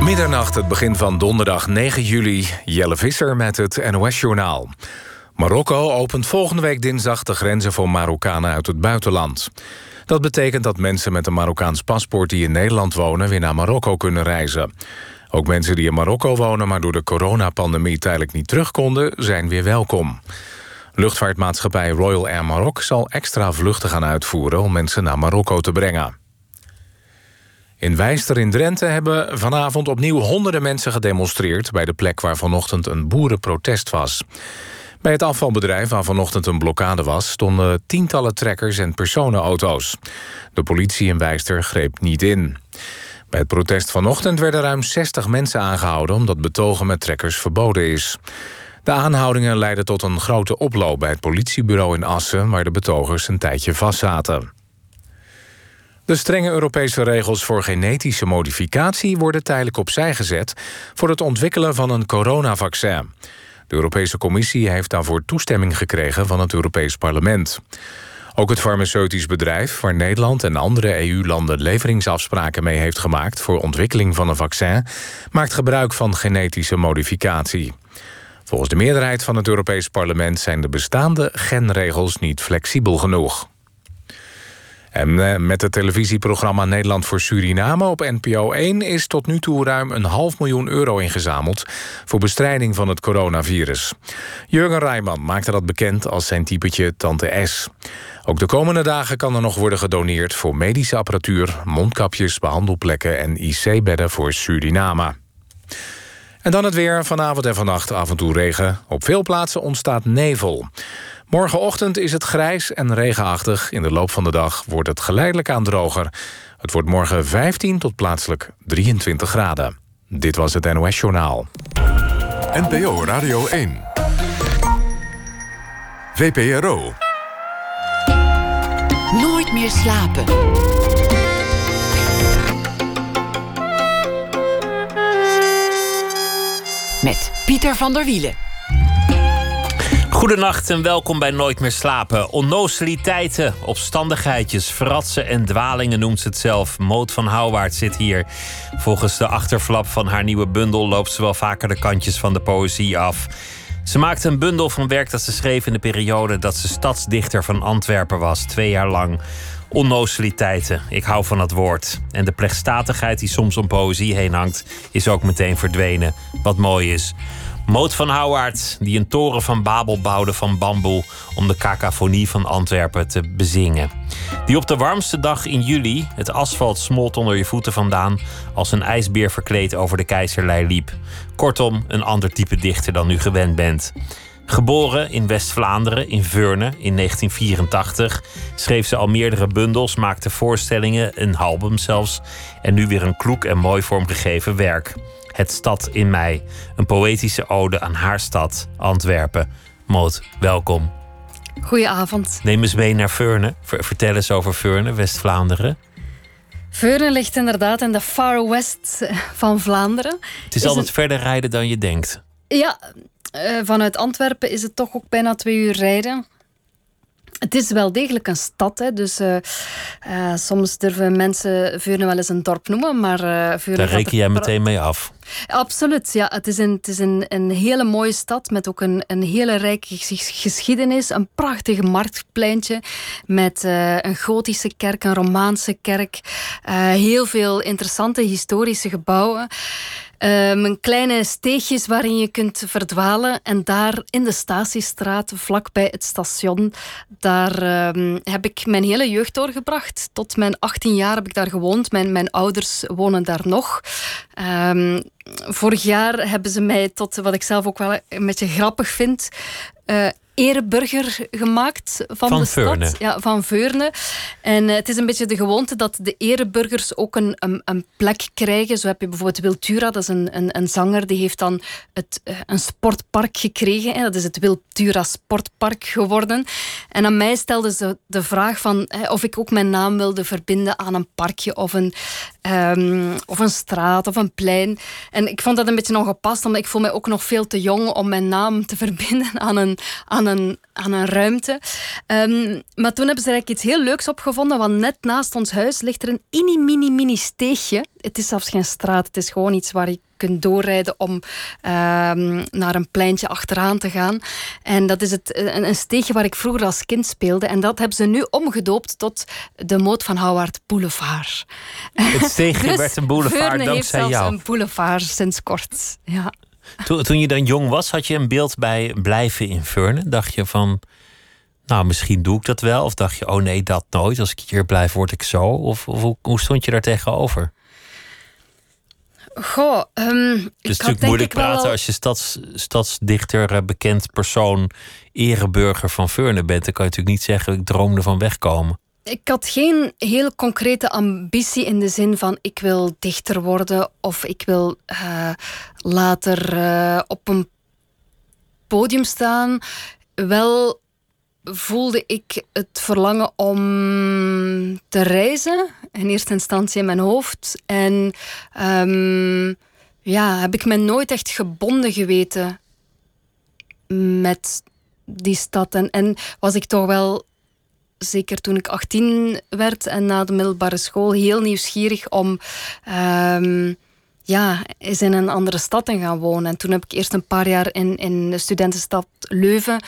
Middernacht, het begin van donderdag 9 juli. Jelle Visser met het NOS-journaal. Marokko opent volgende week dinsdag de grenzen voor Marokkanen uit het buitenland. Dat betekent dat mensen met een Marokkaans paspoort die in Nederland wonen... weer naar Marokko kunnen reizen. Ook mensen die in Marokko wonen, maar door de coronapandemie tijdelijk niet terug konden... zijn weer welkom. Luchtvaartmaatschappij Royal Air Maroc zal extra vluchten gaan uitvoeren... om mensen naar Marokko te brengen. In Wijster in Drenthe hebben vanavond opnieuw honderden mensen gedemonstreerd... bij de plek waar vanochtend een boerenprotest was. Bij het afvalbedrijf waar vanochtend een blokkade was... stonden tientallen trekkers en personenauto's. De politie in Wijster greep niet in. Bij het protest vanochtend werden ruim 60 mensen aangehouden... omdat betogen met trekkers verboden is. De aanhoudingen leidden tot een grote oploop bij het politiebureau in Assen... waar de betogers een tijdje vastzaten. De strenge Europese regels voor genetische modificatie worden tijdelijk opzij gezet voor het ontwikkelen van een coronavaccin. De Europese Commissie heeft daarvoor toestemming gekregen van het Europees Parlement. Ook het farmaceutisch bedrijf, waar Nederland en andere EU-landen leveringsafspraken mee heeft gemaakt voor ontwikkeling van een vaccin, maakt gebruik van genetische modificatie. Volgens de meerderheid van het Europees Parlement zijn de bestaande genregels niet flexibel genoeg. En eh, met het televisieprogramma Nederland voor Suriname op NPO 1 is tot nu toe ruim een half miljoen euro ingezameld voor bestrijding van het coronavirus. Jurgen Rijman maakte dat bekend als zijn typetje Tante S. Ook de komende dagen kan er nog worden gedoneerd voor medische apparatuur, mondkapjes, behandelplekken en IC-bedden voor Suriname. En dan het weer. Vanavond en vannacht af en toe regen. Op veel plaatsen ontstaat nevel. Morgenochtend is het grijs en regenachtig. In de loop van de dag wordt het geleidelijk aan droger. Het wordt morgen 15 tot plaatselijk 23 graden. Dit was het NOS Journaal. NPO Radio 1. VPRO. Nooit meer slapen. Met Pieter van der Wielen. Goedenacht en welkom bij Nooit meer slapen. Onnozeliteiten, opstandigheidjes, fratsen en dwalingen noemt ze het zelf. Moot van Houwaard zit hier. Volgens de achterflap van haar nieuwe bundel loopt ze wel vaker de kantjes van de poëzie af. Ze maakte een bundel van werk dat ze schreef in de periode dat ze stadsdichter van Antwerpen was, twee jaar lang. Onnozeliteiten, ik hou van dat woord. En de plechtstatigheid die soms om poëzie heen hangt, is ook meteen verdwenen. Wat mooi is. Moot van Houwaard, die een toren van Babel bouwde van bamboe om de cacophonie van Antwerpen te bezingen. Die op de warmste dag in juli het asfalt smolt onder je voeten vandaan als een ijsbeer verkleed over de keizerlei liep. Kortom, een ander type dichter dan u gewend bent. Geboren in West-Vlaanderen, in Veurne, in 1984, schreef ze al meerdere bundels, maakte voorstellingen, een album zelfs, en nu weer een kloek en mooi vormgegeven werk. Het Stad in Mij. Een poëtische ode aan haar stad, Antwerpen. Moot, welkom. Goedenavond. Neem eens mee naar Veurne. Vertel eens over Veurne, West-Vlaanderen. Veurne ligt inderdaad in de far west van Vlaanderen. Het is, altijd verder rijden dan je denkt. Ja, eh, vanuit Antwerpen is het toch ook bijna twee uur rijden. Het is wel degelijk een stad, hè, dus uh, uh, soms durven mensen Veurne wel eens een dorp noemen, maar uh, Daar reken jij meteen mee af. Absoluut, ja. Het is een, het is een, een hele mooie stad met ook een, een hele rijke geschiedenis. Een prachtig marktpleintje met een gotische kerk, een romaanse kerk. heel veel interessante historische gebouwen. Um, kleine steegjes waarin je kunt verdwalen. En daar in de Statiestraat, vlakbij het station, daar um, heb ik mijn hele jeugd doorgebracht. Tot mijn 18 jaar heb ik daar gewoond. Mijn, mijn ouders wonen daar nog. Um, vorig jaar hebben ze mij tot, wat ik zelf ook wel een beetje grappig vind, uh, ereburger gemaakt van, van de Veurne. stad. Ja, van Veurne. En uh, het is een beetje de gewoonte dat de ereburgers ook een, een, een, plek krijgen. Zo heb je bijvoorbeeld Wiltura, dat is een, een, een zanger, die heeft dan het, uh, een sportpark gekregen. Hè. Dat is het Wiltura Sportpark geworden. En aan mij stelden ze de vraag van hè, of ik ook mijn naam wilde verbinden aan een parkje of een, um, of een straat of een plein. En ik vond dat een beetje ongepast, omdat ik voel mij ook nog veel te jong om mijn naam te verbinden aan een, aan een, aan een ruimte. Um, maar toen hebben ze eigenlijk iets heel leuks opgevonden, want net naast ons huis ligt er een mini, mini, mini steegje. het is zelfs geen straat. Het is gewoon iets waar je kunt doorrijden om ehm, naar een pleintje achteraan te gaan. En dat is het, een, een, steegje waar ik vroeger als kind speelde. En dat hebben ze nu omgedoopt tot de Moot van Houwaard Boulevard. Het steegje dus werd een boulevard Veurne dankzij heeft jou. een boulevard sinds kort. Ja. Toen, toen je dan jong was, had je een beeld bij blijven in Veurne? Dacht je van, nou, misschien doe ik dat wel. Of dacht je, oh nee, dat nooit. Als ik hier blijf, word ik zo. Of, of hoe, hoe stond je daar tegenover? Goh, um, het is natuurlijk moeilijk praten wel... als je stads, stadsdichter, eh, bekend persoon, ereburger van Veurne bent. Dan kan je natuurlijk niet zeggen, ik droomde van wegkomen. Ik had geen heel concrete ambitie in de zin van ik wil dichter worden of ik wil uh, later uh, op een podium staan. Wel voelde ik het verlangen om te reizen. In eerste instantie in mijn hoofd. En um, ja, heb ik me nooit echt gebonden geweten met die stad. En, en was ik toch wel, zeker toen ik 18 werd en na de middelbare school, heel nieuwsgierig om. Um, ja, eens in een andere stad te gaan wonen. En toen heb ik eerst een paar jaar in, in de studentenstad Leuven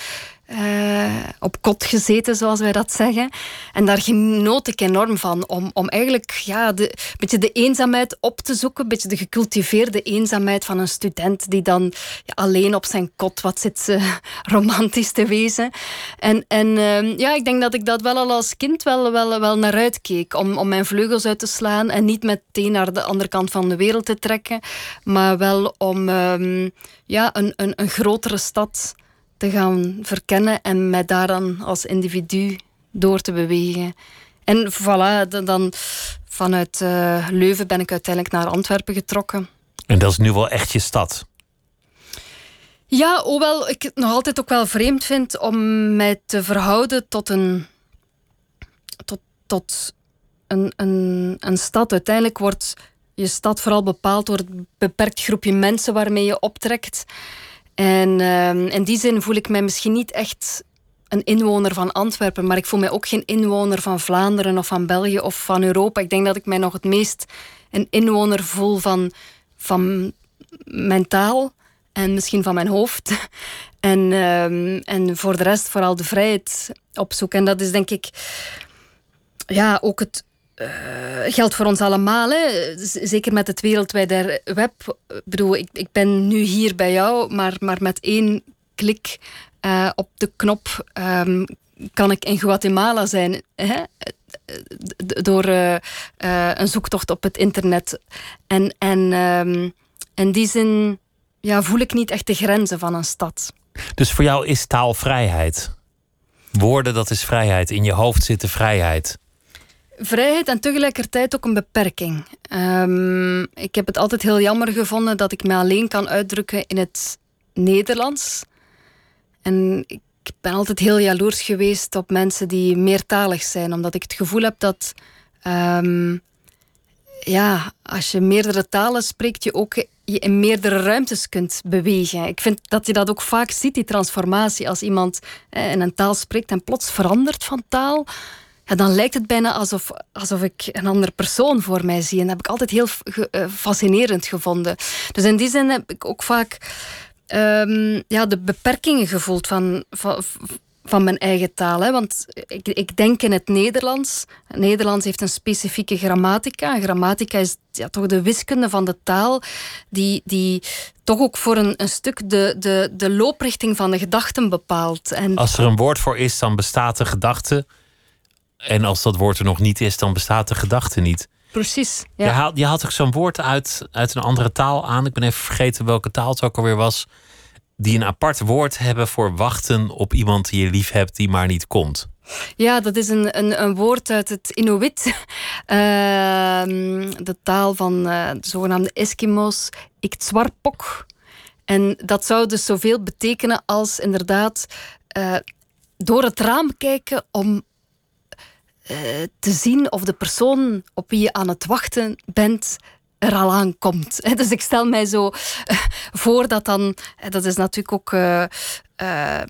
uh, op kot gezeten, zoals wij dat zeggen. En daar genoot ik enorm van. Om, om eigenlijk ja, de, een beetje de eenzaamheid op te zoeken. Een beetje de gecultiveerde eenzaamheid van een student die dan alleen op zijn kot wat zit uh, romantisch te wezen. En, en uh, ja, ik denk dat ik dat wel al als kind wel, wel, wel naar uitkeek. Om, om mijn vleugels uit te slaan en niet meteen naar de andere kant van de wereld te trekken. Maar wel om um, ja, een, een, een grotere stad te gaan verkennen en mij daar dan als individu door te bewegen. En voilà, dan vanuit uh, Leuven ben ik uiteindelijk naar Antwerpen getrokken. En dat is nu wel echt je stad? Ja, hoewel ik het nog altijd ook wel vreemd vind om mij te verhouden tot een, tot, tot een, een, een stad. Uiteindelijk wordt je stad vooral bepaald door het beperkt groepje mensen waarmee je optrekt. En uh, in die zin voel ik mij misschien niet echt een inwoner van Antwerpen, maar ik voel mij ook geen inwoner van Vlaanderen of van België of van Europa. Ik denk dat ik mij nog het meest een inwoner voel van, van mijn taal en misschien van mijn hoofd. En, uh, en voor de rest vooral de vrijheid opzoeken. En dat is denk ik ja, ook het, uh, geldt voor ons allemaal. Hè. Zeker met het wereldwijde web. Ik bedoel, ik, ik ben nu hier bij jou, maar, maar met één klik uh, op de knop um, kan ik in Guatemala zijn. Hè? Door uh, een zoektocht op het internet. En, en um, in die zin ja, voel ik niet echt de grenzen van een stad. Dus voor jou is taal vrijheid? Woorden, dat is vrijheid. In je hoofd zit de vrijheid vrijheid en tegelijkertijd ook een beperking. Um, ik heb het altijd heel jammer gevonden dat ik me alleen kan uitdrukken in het Nederlands. En ik ben altijd heel jaloers geweest op mensen die meertalig zijn, omdat ik het gevoel heb dat um, ja, als je meerdere talen spreekt, je ook je in meerdere ruimtes kunt bewegen. Ik vind dat je dat ook vaak ziet, die transformatie. Als iemand eh, in een taal spreekt en plots verandert van taal, dan lijkt het bijna alsof, alsof ik een andere persoon voor mij zie. En dat heb ik altijd heel uh, fascinerend gevonden. Dus in die zin heb ik ook vaak um, ja, de beperkingen gevoeld van, van, van mijn eigen taal. Hè. Want ik, ik denk in het Nederlands. Het Nederlands heeft een specifieke grammatica. En grammatica is ja, toch de wiskunde van de taal, die, die toch ook voor een, een stuk de, de, de looprichting van de gedachten bepaalt. En Als er een woord voor is, dan bestaat de gedachte. En als dat woord er nog niet is, dan bestaat de gedachte niet. Precies. Ja. Je, haalt, je haalt ook zo'n woord uit, uit een andere taal aan. Ik ben even vergeten welke taal het ook alweer was. Die een apart woord hebben voor wachten op iemand die je lief hebt, die maar niet komt. Ja, dat is een, een, een woord uit het Inuit. Uh, de taal van uh, de zogenaamde Eskimo's. Iktswarpok. En dat zou dus zoveel betekenen als inderdaad uh, door het raam kijken om te zien of de persoon op wie je aan het wachten bent er al aan komt. Dus ik stel mij zo voor dat dan, dat is natuurlijk ook uh, eh,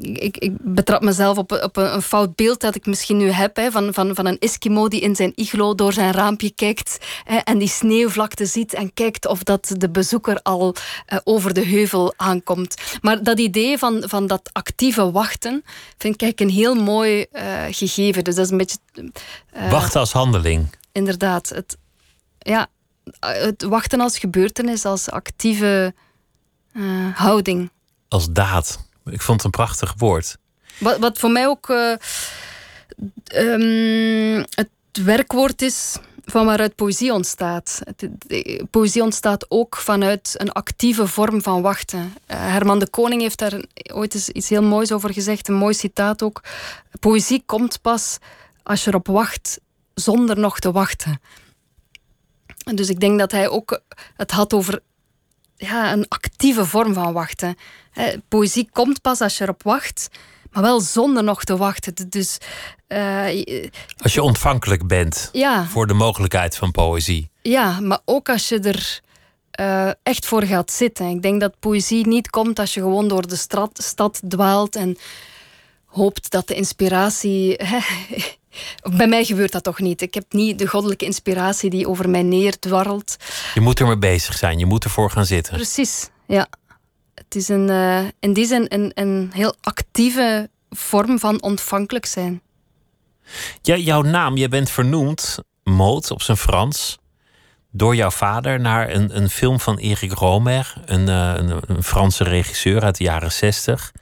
ik, ik betrap mezelf op, op een, een, fout beeld dat ik misschien nu heb hè, van, van, van een Eskimo die in zijn iglo door zijn raampje kijkt hè, en die sneeuwvlakte ziet en kijkt of dat de bezoeker al uh, over de heuvel aankomt. Maar dat idee van, van dat actieve wachten vind ik een heel mooi uh, gegeven. Dus dat is een beetje. wachten als handeling. Inderdaad. Het, ja, het wachten als gebeurtenis, als actieve houding als daad. Ik vond het een prachtig woord. Wat, wat voor mij ook uh, um, het werkwoord is van waaruit poëzie ontstaat. Poëzie ontstaat ook vanuit een actieve vorm van wachten. Uh, Herman de Koning heeft daar ooit eens iets heel moois over gezegd, een mooi citaat ook. Poëzie komt pas als je erop wacht zonder nog te wachten. Dus ik denk dat hij ook het had over ja, een actieve vorm van wachten. Poëzie komt pas als je erop wacht, maar wel zonder nog te wachten. Dus, uh, als je ontvankelijk bent ja, voor de mogelijkheid van poëzie. Ja, maar ook als je er uh, echt voor gaat zitten. Ik denk dat poëzie niet komt als je gewoon door de stad, stad dwaalt en hoopt dat de inspiratie bij mij gebeurt dat toch niet. Ik heb niet de goddelijke inspiratie die over mij neerdwarrelt. Je moet er mee bezig zijn, je moet ervoor gaan zitten. Precies, ja. Het is een, uh, in die zin een, een heel actieve vorm van ontvankelijk zijn. Ja, jouw naam, je bent vernoemd, Moot op zijn Frans, door jouw vader naar een, een film van Eric Romer, een, uh, een, een, Franse regisseur uit de jaren zestig.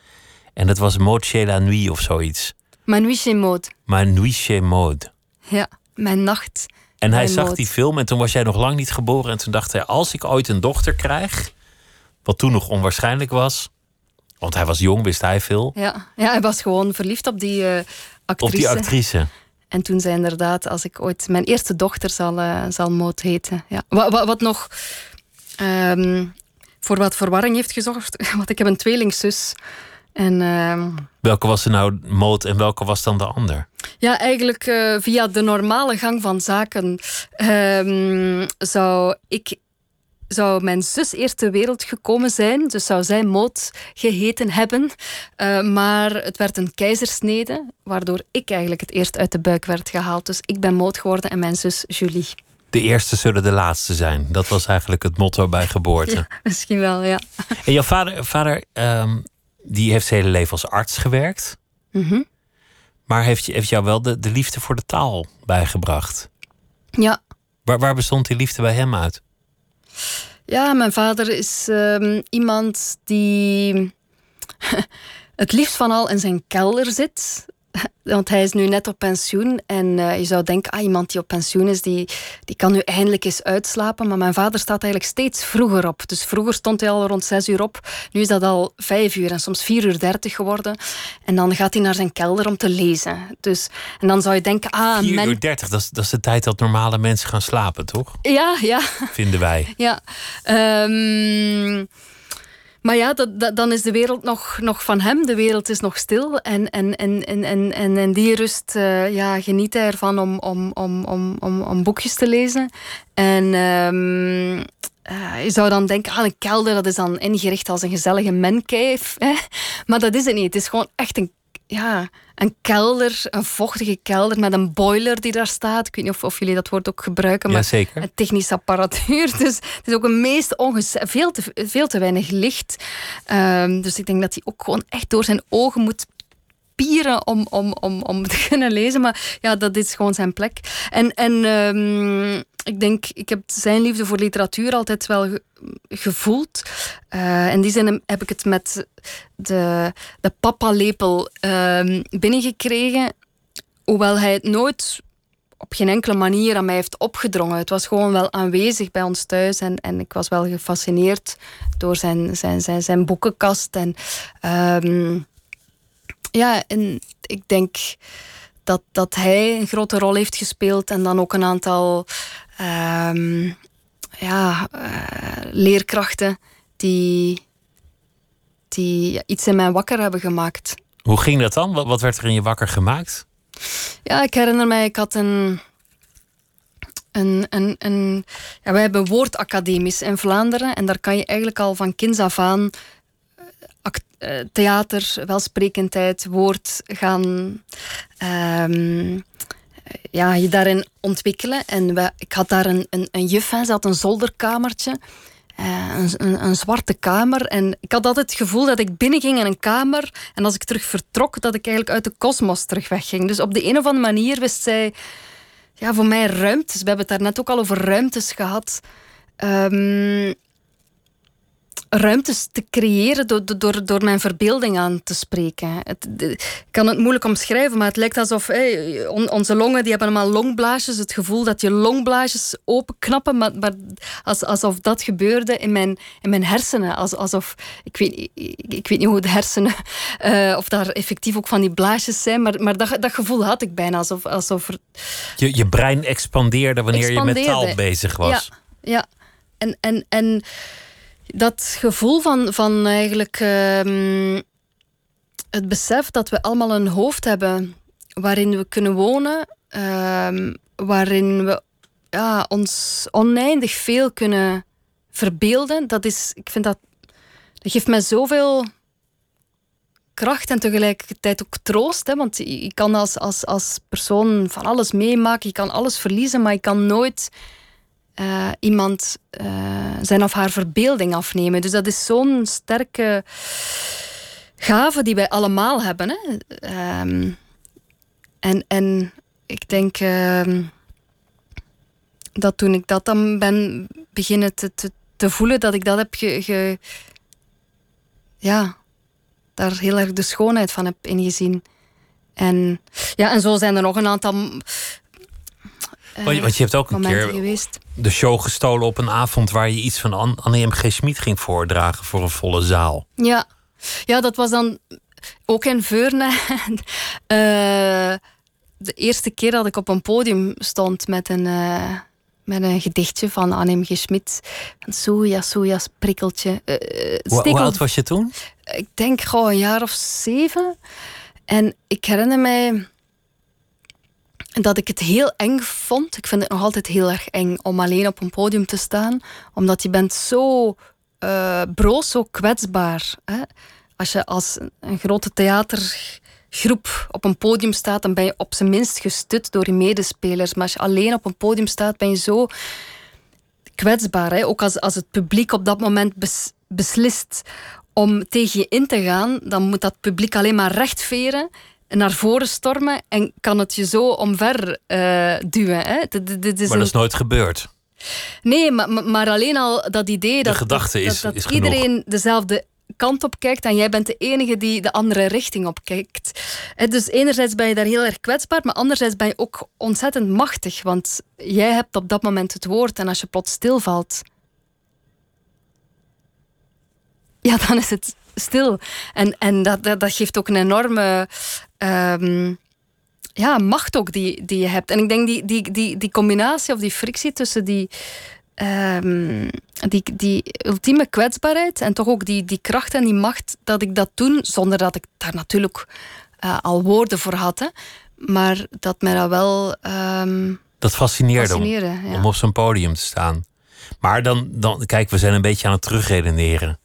En dat was Maud chez la nuit of zoiets. Ma nuit chez Maud. Ma nuit chez Maud. Ja, mijn nacht. En hij zag die film en toen was jij nog lang niet geboren. En toen dacht hij, als ik ooit een dochter krijg, wat toen nog onwaarschijnlijk was. Want hij was jong, wist hij veel. Ja, ja hij was gewoon verliefd op die uh, actrice. Op die actrice. En toen zei inderdaad, als ik ooit mijn eerste dochter zal, uh, zal Maud heten. Ja. Wat, wat, wat nog um, voor wat verwarring heeft gezorgd, want ik heb een tweelingzus. En, uh, welke was er nou Moot en welke was dan de ander? Ja, eigenlijk uh, via de normale gang van zaken uh, zou ik zou mijn zus eerst ter wereld gekomen zijn. Dus zou zij Moot geheten hebben. Uh, maar het werd een keizersnede, waardoor ik eigenlijk het eerst uit de buik werd gehaald. Dus ik ben Moot geworden en mijn zus Julie. De eerste zullen de laatste zijn. Dat was eigenlijk het motto bij geboorte. Ja, misschien wel, ja. En jouw vader, vader um, die heeft zijn hele leven als arts gewerkt. Mm -hmm. Maar heeft, heeft jou wel de, de liefde voor de taal bijgebracht? Ja. Waar, waar bestond die liefde bij hem uit? Ja, mijn vader is um, iemand die het liefst van al in zijn kelder zit. Want hij is nu net op pensioen. En uh, je zou denken, ah, iemand die op pensioen is, die, die kan nu eindelijk eens uitslapen. Maar mijn vader staat eigenlijk steeds vroeger op. Dus vroeger stond hij al rond zes uur op. Nu is dat al vijf uur en soms vier uur dertig geworden. En dan gaat hij naar zijn kelder om te lezen. Dus, en dan zou je denken, ah... Vier men... uur dertig, dat is, dat is de tijd dat normale mensen gaan slapen, toch? Ja, ja. Vinden wij. Ja. Um, maar ja, dan is de wereld nog, nog van hem. De wereld is nog stil. En, en, en, en, en, en, die rust uh, ja, geniet hij ervan om, om, om, om, om, om boekjes te lezen. En um, uh, je zou dan denken, ah, een kelder dat is dan ingericht als een gezellige. Hè? Maar dat is het niet. Het is gewoon echt een ja, een kelder, een vochtige kelder met een boiler die daar staat. Ik weet niet of, of jullie dat woord ook gebruiken, maar ja, een technische apparatuur. Dus het is ook een meest veel te, veel te weinig licht. Um, dus ik denk dat hij ook gewoon echt door zijn ogen moet om, om, om, om te kunnen lezen. Maar ja, dat is gewoon zijn plek. En, en um, ik denk, ik heb zijn liefde voor literatuur altijd wel ge gevoeld. Uh, in die zin heb ik het met de, de papalepel uh, binnengekregen. Hoewel hij het nooit op geen enkele manier aan mij heeft opgedrongen. Het was gewoon wel aanwezig bij ons thuis. En, en ik was wel gefascineerd door zijn, zijn, zijn, zijn boekenkast. En um, ja, en ik denk dat, dat hij een grote rol heeft gespeeld. En dan ook een aantal um, ja, uh, leerkrachten die, die iets in mij wakker hebben gemaakt. Hoe ging dat dan? Wat, wat werd er in je wakker gemaakt? Ja, ik herinner mij, ik had een. Een, een, een, ja, wij hebben woordacademies in Vlaanderen en daar kan je eigenlijk al van kinds af aan theater, welsprekendheid, woord gaan ehm, ja, je daarin ontwikkelen. En ik had daar een, een, een juf, ze had een zolderkamertje. Uh, een, een, een, zwarte kamer. En ik had altijd het gevoel dat ik binnenging in een kamer. En als ik terug vertrok, dat ik eigenlijk uit de kosmos terug wegging. Dus op de een of andere manier wist zij ja, voor mij ruimtes. We hebben het daar net ook al over ruimtes gehad. Um, ruimtes te creëren door, door, door mijn verbeelding aan te spreken. Het, ik kan het moeilijk omschrijven, maar het lijkt alsof hey, onze longen die hebben allemaal longblaasjes. Het gevoel dat je longblaasjes openknappen, maar, maar alsof dat gebeurde in mijn, in mijn hersenen. alsof, ik weet, ik, weet niet hoe de hersenen, uh, of daar effectief ook van die blaasjes zijn, maar, maar dat, dat gevoel had ik bijna. Alsof, alsof je, je brein expandeerde wanneer expandeerde. je met taal bezig was. Ja, ja. En, en, en dat gevoel van, van eigenlijk um, het besef dat we allemaal een hoofd hebben waarin we kunnen wonen, um, waarin we ja, ons oneindig veel kunnen verbeelden, dat is, ik vind dat, dat geeft mij zoveel kracht en tegelijkertijd ook troost. Hè? Want je kan als, als, als persoon van alles meemaken, je kan alles verliezen, maar je kan nooit uh, iemand uh, zijn of haar verbeelding afnemen. Dus dat is zo'n sterke gave die wij allemaal hebben. Hè? Um, en, en ik denk uh, dat toen ik dat dan ben beginnen te, te, te voelen, dat ik dat heb ge, ge, ja, daar heel erg de schoonheid van heb ingezien. En, ja, en zo zijn er nog een aantal want, je, want je hebt ook een keer geweest. de show gestolen op een avond waar je iets van Annie M. G. Schmid ging voordragen voor een volle zaal. Ja, ja dat was dan ook in Veurne. uh, de eerste keer dat ik op een podium stond met een, uh, met een gedichtje van Annie M. G. Schmid. Soja, soja, prikkeltje. Uh, hoe, hoe oud was je toen? Ik denk gewoon een jaar of zeven. En ik herinner mij dat ik het heel eng vond. Ik vind het nog altijd heel erg eng om alleen op een podium te staan. Omdat je bent zo uh, broos, zo kwetsbaar. Hè? Als je als een grote theatergroep op een podium staat, dan ben je op zijn minst gestut door je medespelers. Maar als je alleen op een podium staat, ben je zo kwetsbaar. Ook als, als het publiek op dat moment beslist om tegen je in te gaan, dan moet dat publiek alleen maar rechtveren naar voren stormen en kan het je zo omver uh, duwen. Hè? is maar dat is nooit gebeurd. Nee, maar, maar alleen al dat idee dat, dat, is, dat, dat iedereen dezelfde kant op kijkt en jij bent de enige die de andere richting op kijkt. Dus enerzijds ben je daar heel erg kwetsbaar, maar anderzijds ben je ook ontzettend machtig, want jij hebt op dat moment het woord en als je plots stilvalt, ja, dan is het stil. En, en dat, dat, dat geeft ook een enorme um, ja, macht ook die, die je hebt. En ik denk die, die, die, die combinatie of die frictie tussen die, um, die, die ultieme kwetsbaarheid en toch ook die, die kracht en die macht, dat ik dat toen, zonder dat ik daar natuurlijk uh, al woorden voor had, hè, maar dat mij dat wel. Um, dat fascineerde, om, ja. om op zo'n podium te staan. Maar dan, dan, kijk, we zijn een beetje aan het terugredeneren.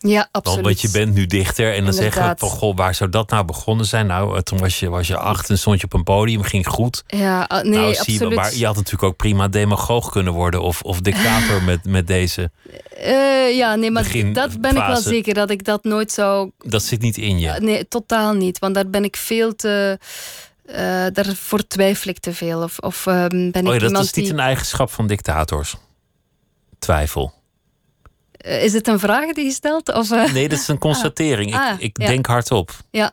Ja, absoluut. Want je bent nu dichter en dan zeggen we van goh, waar zou dat nou begonnen zijn? Nou, eh, toen was je, was je acht en stond je op een podium, ging goed. Ja, ah, nee, nou, absoluut. Je, maar je had natuurlijk ook prima demagoog kunnen worden of, of dictator met, met deze. Uh, ja, nee, maar dat ben ik wel zeker dat ik dat nooit zou. Dat zit niet in je. nee, totaal niet. Want daar ben ik veel te. Uh, daarvoor twijfel ik te veel. Of, of uh, ben ik oh ja, dat is niet een eigenschap van dictators. Twijfel. Eh, is het een vraag die je stelt? Of, uh... Nee, dat is een constatering. ik, ah, ik denk hardop. Ja.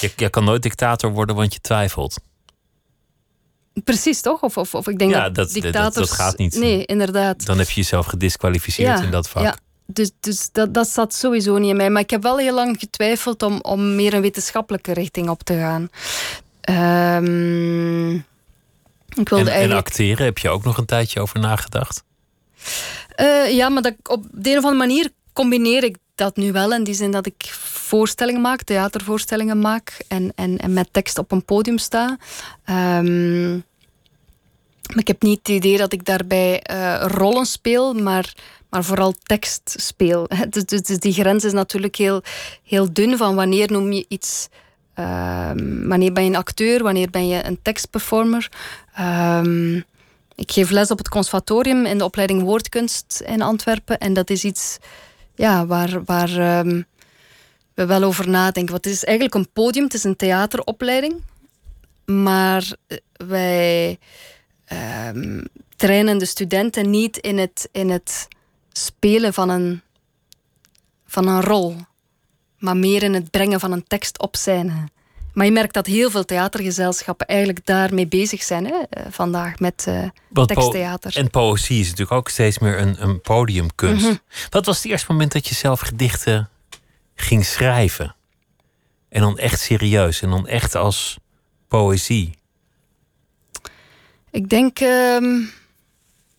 Je, je, kan nooit dictator worden, want je twijfelt. Precies, toch? Of, of, of ik denk ja, dat, dictators... dat, dat gaat niet. Nee, inderdaad. Dan heb je jezelf gedisqualificeerd in dat vak. Ja. Dus, dus dat, dat zat sowieso niet in mij. Maar ik heb wel heel lang getwijfeld om, om meer een wetenschappelijke richting op te gaan. Um, ik wilde en, eigenlijk... en acteren, heb je ook nog een tijdje over nagedacht? Uh, ja, maar dat, op de een of andere manier combineer ik dat nu wel. In die zin dat ik voorstellingen maak, theatervoorstellingen maak en, en, en met tekst op een podium sta. Um, Maar ik heb niet het idee dat ik daarbij uh, rollen speel, maar, maar vooral tekst speel. Dus, dus, dus, die grens is natuurlijk heel, heel dun van wanneer noem je iets. Uh, wanneer ben je een acteur, wanneer ben je een tekstperformer. Uh, ik geef les op het conservatorium in de opleiding woordkunst in Antwerpen. En dat is iets ja, waar, waar um, we wel over nadenken. Want het is eigenlijk een podium, het is een theateropleiding. Maar eh, wij um, trainen de studenten niet in het, in het spelen van een, van een rol. Maar meer in het brengen van een tekst op scène. Maar je merkt dat heel veel theatergezelschappen eigenlijk daarmee bezig zijn hè, eh, vandaag met uh, teksttheater. en poëzie is natuurlijk ook steeds meer een, een podiumkunst. Mhm. Wat was het eerste moment dat je zelf gedichten ging schrijven? En dan echt serieus en dan echt als poëzie? Ik denk um,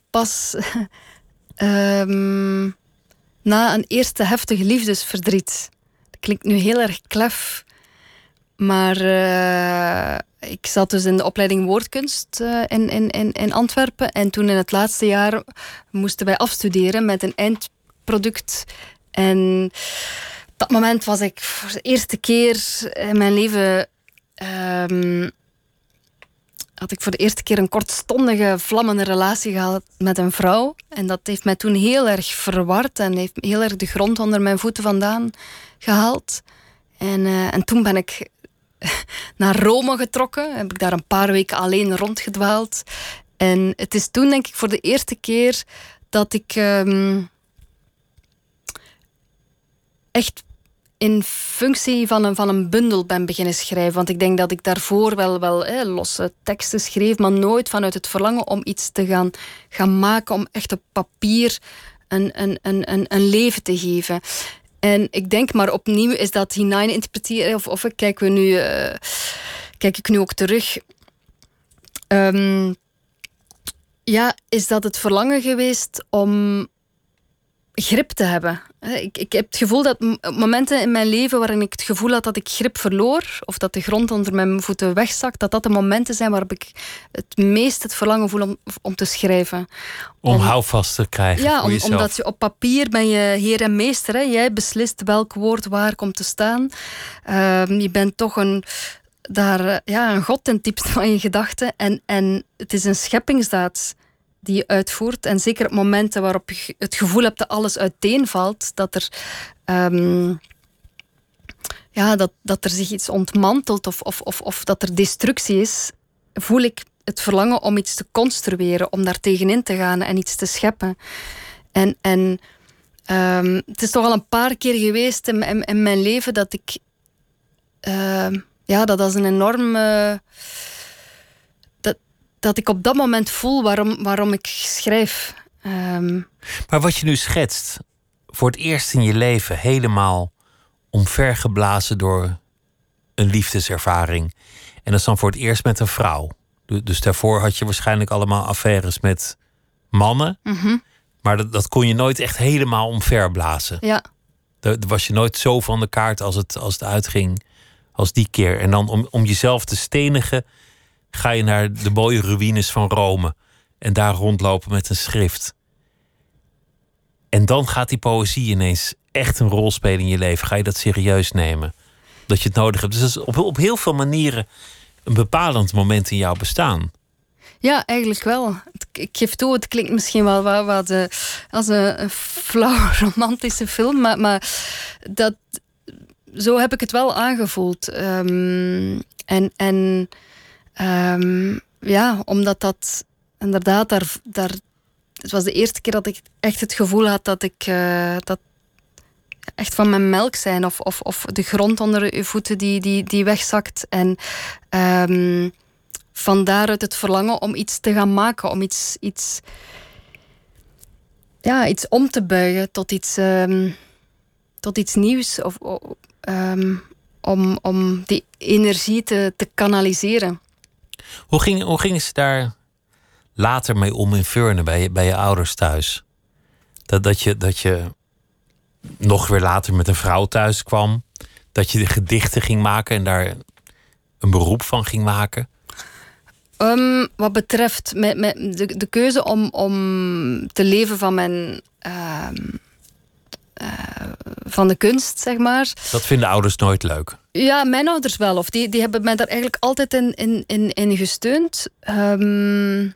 pas um, na een eerste heftige liefdesverdriet. Dat klinkt nu heel erg klef. Maar uh, ik zat dus in de opleiding woordkunst uh, in, in, in, Antwerpen. En toen in het laatste jaar moesten wij afstuderen met een eindproduct. En dat moment was ik voor de eerste keer in mijn leven um, had ik voor de eerste keer een kortstondige, vlammende relatie gehad met een vrouw. En dat heeft mij toen heel erg verward en heeft heel erg de grond onder mijn voeten vandaan gehaald. En, uh, en toen ben ik naar Rome getrokken. Heb ik daar een paar weken alleen rondgedwaald. En het is toen, denk ik, voor de eerste keer dat ik um, echt in functie van een, van een bundel ben beginnen schrijven. Want ik denk dat ik daarvoor wel, wel losse teksten schreef, maar nooit vanuit het verlangen om iets te gaan, gaan maken, om echt op papier een, een, een, een, leven te geven. En ik denk maar opnieuw is dat hinein interpreteren, of, of kijken we nu, uh, kijk ik nu ook terug. Um, ja, is dat het verlangen geweest om grip te hebben. Ik, ik heb het gevoel dat momenten in mijn leven waarin ik het gevoel had dat ik grip verloor, of dat de grond onder mijn voeten wegzakt, dat dat de momenten zijn waarop ik het meest het verlangen voel om, om te schrijven. Om, om houvast te krijgen. Ja, om, omdat je op papier ben je heer en meester. Hè? Jij beslist welk woord waar komt te staan. Uh, je bent toch een, daar, ja, een god ten diepste van je gedachten. En, en het is een scheppingsdaad die je uitvoert. En zeker op momenten waarop je het gevoel hebt dat alles uiteenvalt, dat er, um, ja, dat, dat er zich iets ontmantelt of, of, of, of dat er destructie is, voel ik het verlangen om iets te construeren, om daar tegenin te gaan en iets te scheppen. En, en um, het is toch al een paar keer geweest in, in, mijn leven dat ik uh, ja, dat als een enorme dat ik op dat moment voel waarom, waarom ik schrijf. Ehm, maar wat je nu schetst, voor het eerst in je leven helemaal omvergeblazen door een liefdeservaring. En dat is dan voor het eerst met een vrouw. Dus daarvoor had je waarschijnlijk allemaal affaires met mannen. Mhm. Maar dat, dat kon je nooit echt helemaal omverblazen. Ja. Daar was je nooit zo van de kaart als het, als het uitging als die keer. En dan om, om jezelf te stenigen ga je naar de mooie ruïnes van Rome en daar rondlopen met een schrift. En dan gaat die poëzie ineens echt een rol spelen in je leven. Ga je dat serieus nemen? Dat je het nodig hebt. Dus dat is op, op heel veel manieren een bepalend moment in jouw bestaan. Ja, eigenlijk wel. Ik geef toe, het klinkt misschien wel wat, wat uh, als een, een flauw romantische film, maar, maar dat, zo heb ik het wel aangevoeld. Um, en, en Um, ja, omdat dat inderdaad daar, daar. Het was de eerste keer dat ik echt het gevoel had dat ik. Uh, dat echt van mijn melk zijn. Of, of, of de grond onder je voeten die, die, die wegzakt. En um, van daaruit het verlangen om iets te gaan maken. Om iets. iets ja, iets om te buigen tot iets, um, tot iets nieuws. Of, om, om die energie te, te kanaliseren. Hoe ging, hoe gingen ze daar later mee om in Furne bij bij je ouders thuis? Dat, dat, je, dat je nog weer later met een vrouw thuis kwam. Dat je de gedichten ging maken en daar een beroep van ging maken. Um, wat betreft met, met de, de keuze om, om te leven van mijn. Uh, uh, van de kunst, zeg maar. Dat vinden ouders nooit leuk. Ja, mijn ouders wel. Of die, die hebben mij daar eigenlijk altijd in, in, in, in gesteund. Um,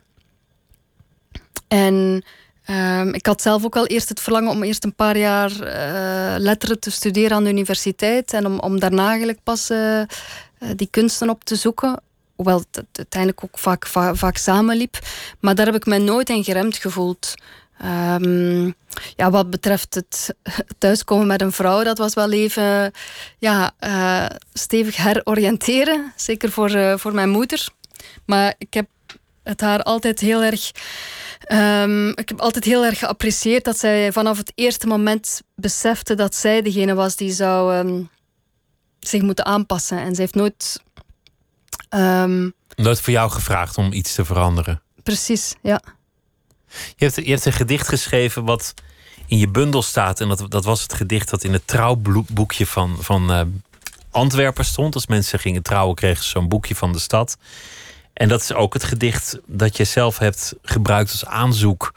en um, ik had zelf ook wel eerst het verlangen om eerst een paar jaar uh, letteren te studeren aan de universiteit. En om, om daarna eigenlijk pas uh, die kunsten op te zoeken. Hoewel het uiteindelijk ook vaak, vaak, vaak samenliep. Maar daar heb ik mij nooit in geremd gevoeld. Um, ja, wat betreft het thuiskomen met een vrouw, dat was wel even ja, uh, stevig heroriënteren. Zeker voor, uh, voor mijn moeder. Maar ik heb het haar altijd heel erg. Um, ik heb altijd heel erg geapprecieerd dat zij vanaf het eerste moment besefte dat zij degene was die zou um, zich moeten aanpassen. En ze heeft nooit. Um, nooit voor jou gevraagd om iets te veranderen. Precies, ja. Je hebt, je hebt een gedicht geschreven wat in je bundel staat. En dat, dat was het gedicht dat in het trouwboekje van, van uh, Antwerpen stond. Als mensen gingen trouwen, kregen ze zo'n boekje van de stad. En dat is ook het gedicht dat je zelf hebt gebruikt als aanzoek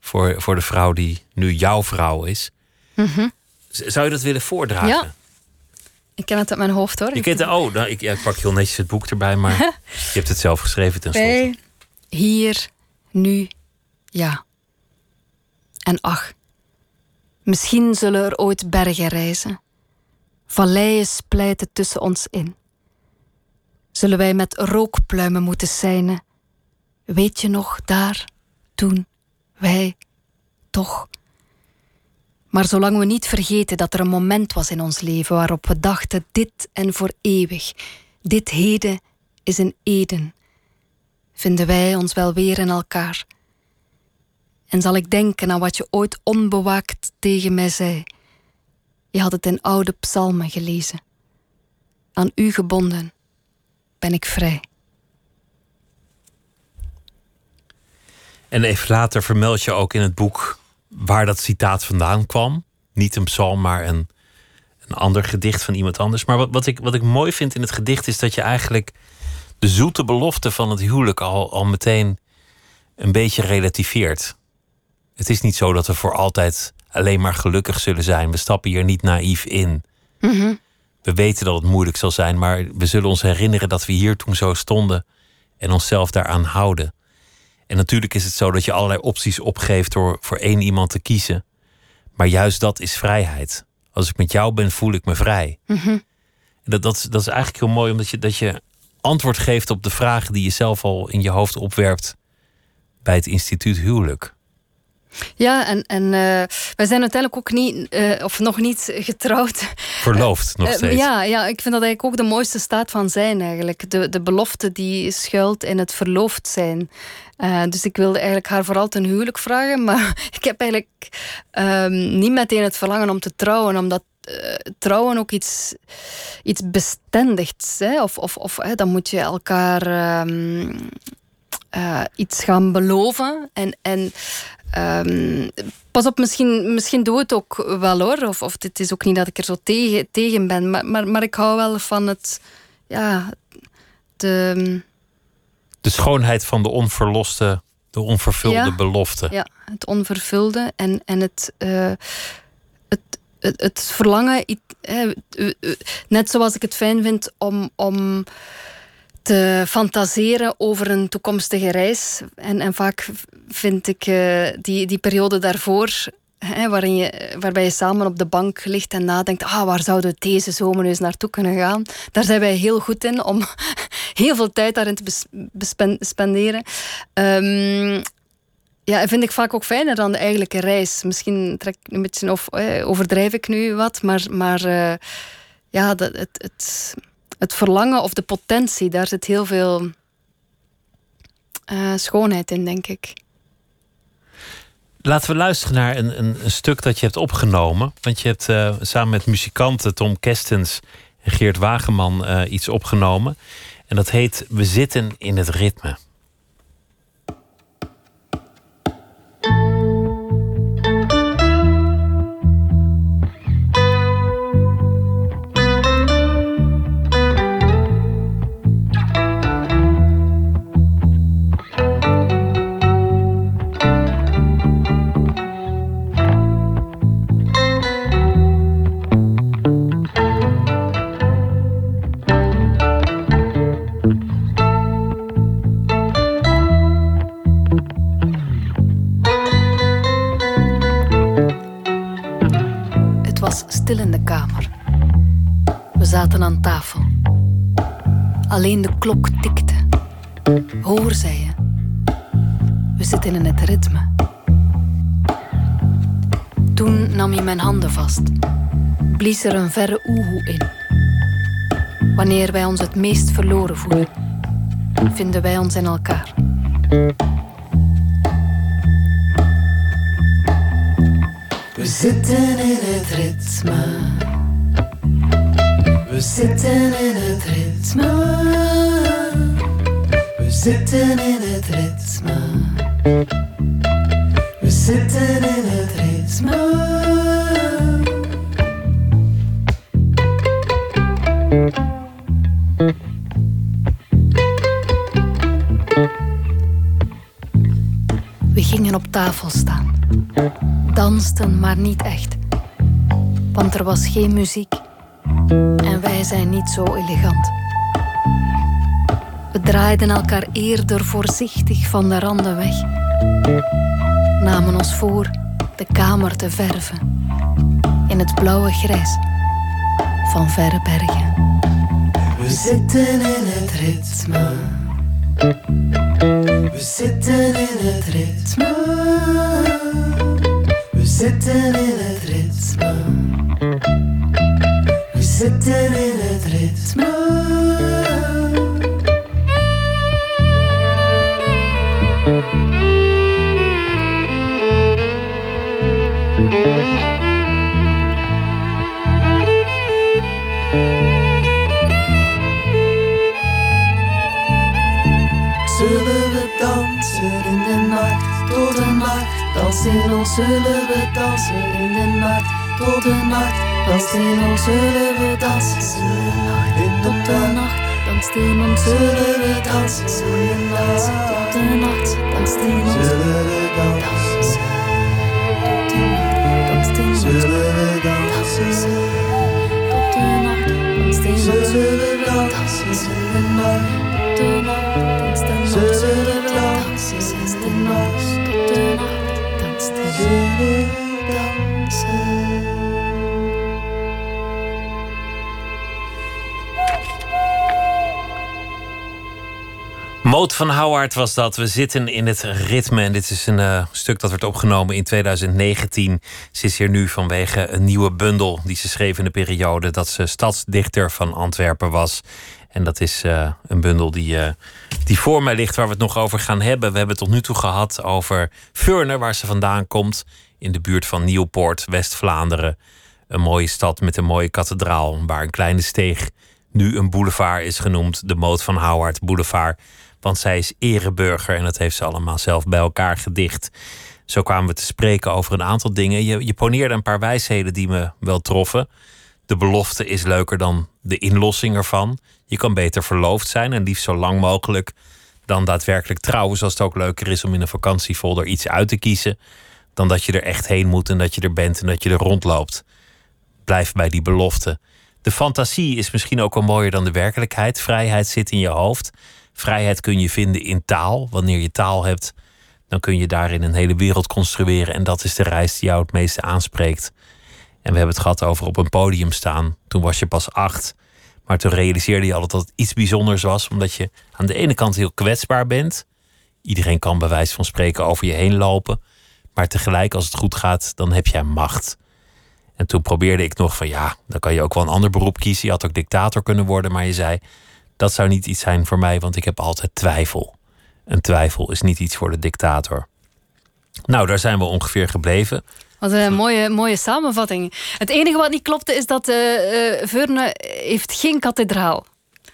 voor, voor de vrouw die nu jouw vrouw is. Mm -hmm. Zou je dat willen voordragen? Ja. Ik ken het uit mijn hoofd hoor. Je kent het, oh, nou, ik, ja, ik pak heel netjes het boek erbij, maar je hebt het zelf geschreven tenslotte. Bij, hier, nu, ja. En ach, misschien zullen er ooit bergen rijzen, valleien splijten tussen ons in. Zullen wij met rookpluimen moeten zijnen? Weet je nog, daar, toen, wij, toch. Maar zolang we niet vergeten dat er een moment was in ons leven waarop we dachten: dit en voor eeuwig, dit heden is een Eden, vinden wij ons wel weer in elkaar. En zal ik denken aan wat je ooit onbewaakt tegen mij zei. Je had het in oude psalmen gelezen. Aan u gebonden ben ik vrij. En even later vermeld je ook in het boek waar dat citaat vandaan kwam. Niet een psalm, maar een, een ander gedicht van iemand anders. Maar wat, wat, ik, wat ik mooi vind in het gedicht is dat je eigenlijk de zoete belofte van het huwelijk al, al meteen een beetje relativeert. Het is niet zo dat we voor altijd alleen maar gelukkig zullen zijn. We stappen hier niet naïef in. Mhm. We weten dat het moeilijk zal zijn, maar we zullen ons herinneren dat we hier toen zo stonden en onszelf daaraan houden. En natuurlijk is het zo dat je allerlei opties opgeeft door voor één iemand te kiezen. Maar juist dat is vrijheid. Als ik met jou ben, voel ik me vrij. Mhm. En dat, dat, dat is eigenlijk heel mooi, omdat je, dat je antwoord geeft op de vragen die je zelf al in je hoofd opwerpt bij het instituut huwelijk. Ja, en, en uh, wij zijn uiteindelijk ook niet, uh, of nog niet getrouwd. Verloofd nog steeds. Uh, ja, ja, ik vind dat eigenlijk ook de mooiste staat van zijn eigenlijk. De, de belofte die schuilt in het verloofd zijn. dus ik wilde eigenlijk haar vooral ten huwelijk vragen. Maar ik heb eigenlijk um, niet meteen het verlangen om te trouwen. Omdat trouwen ook iets, iets bestendigs. Hè? Of, of, of dan moet je elkaar... Um, iets gaan beloven. En, en Um, pas op, misschien, misschien doe het ook wel hoor. Of, of het is ook niet dat ik er zo tegen, tegen ben. Maar, maar, maar ik hou wel van het. Ja, de. De schoonheid van de onverloste, de onvervulde ja, belofte. Ja, het onvervulde en, en het, uh, het, het, het, verlangen. Net zoals ik het fijn vind om. om te fantaseren over een toekomstige reis. En, en vaak vind ik uh, die, die periode daarvoor, hè, waarin je, waarbij je samen op de bank ligt en nadenkt: ah, waar zouden we deze zomer eens naartoe kunnen gaan? Daar zijn wij heel goed in om heel veel tijd daarin te spenderen. Um, ja, vind ik vaak ook fijner dan de eigenlijke reis. Misschien trek ik een beetje of eh, overdrijf ik nu wat, maar, maar uh, ja, dat, het, het het verlangen of de potentie, daar zit heel veel uh, schoonheid in, denk ik. Laten we luisteren naar een, een, stuk dat je hebt opgenomen. Want je hebt uh, samen met muzikanten Tom Kestens en Geert Wageman uh, iets opgenomen. En dat heet We zitten in het ritme. Stil in de kamer. We zaten aan tafel. Alleen de klok tikte. Hoor, zei je. We zitten in het ritme. Toen nam je mijn handen vast. Blies er een verre oehoe in. Wanneer wij ons het meest verloren voelen, vinden wij ons in elkaar. Zitten in het ritme. We zitten in het ritme. We zitten in het ritme. We zitten in het ritme. Op tafel staan. Dansten, maar niet echt. Want er was geen muziek. En wij zijn niet zo elegant. We draaiden elkaar eerder voorzichtig van de randen weg. Namen ons voor de kamer te verven. In het blauwe grijs van verre bergen. We zitten in het ritme. We zitten in het ritme. Dansen in de nacht, tot de nacht? Dans in ons, zullen we dansen in de nacht, tot de nacht? Dans in ons, zullen we dansen in tot de nacht? Dans in ons, zullen we dansen nacht, tot de nacht? Dans in ons, zullen we dansen tot de nacht? Dans in ons, zullen we Van Howard was dat. We zitten in het ritme. En dit is een eh, stuk dat werd opgenomen in 2019. Ze is hier nu vanwege een nieuwe bundel die ze schreef in de periode dat ze stadsdichter van Antwerpen was. En dat is eh, een bundel die, eh, die voor mij ligt, waar we het nog over gaan hebben. We hebben tot nu toe gehad over Veurne, waar ze vandaan komt. In de buurt van Nieuwpoort, West-Vlaanderen. Een mooie stad met een mooie kathedraal, waar een kleine steeg nu een boulevard is genoemd. De Moot van Howard Boulevard. Want zij is ereburger en dat heeft ze allemaal zelf bij elkaar gedicht. Zo kwamen we te spreken over een aantal dingen. Je, je poneerde een paar wijsheden die me wel troffen. De belofte is leuker dan de inlossing ervan. Je kan beter verloofd zijn en liefst zo lang mogelijk dan daadwerkelijk trouwen. Zoals het ook leuker is om in een vakantiefolder iets uit te kiezen. Dan dat je er echt heen moet en dat je er bent en dat je er rondloopt. Blijf bij die belofte. De fantasie is misschien ook wel mooier dan de werkelijkheid. Vrijheid zit in je hoofd. Vrijheid kun je vinden in taal. Wanneer je taal hebt, dan kun je daarin een hele wereld construeren. En dat is de reis die jou het meeste aanspreekt. En we hebben het gehad over op een podium staan. Toen was je pas acht. Maar toen realiseerde je altijd dat het iets bijzonders was. Omdat je aan de ene kant heel kwetsbaar bent. Iedereen kan bij wijze van spreken over je heen lopen. Maar tegelijk, als het goed gaat, dan heb jij macht. En toen probeerde ik nog van ja, dan kan je ook wel een ander beroep kiezen. Je had ook dictator kunnen worden. Maar je zei, dat zou niet iets zijn voor mij, want ik heb altijd twijfel. Een twijfel is niet iets voor de dictator. Nou, daar zijn we ongeveer gebleven. Wat een mooie, mooie samenvatting. Het enige wat niet klopte is dat uh, Veurne heeft geen kathedraal.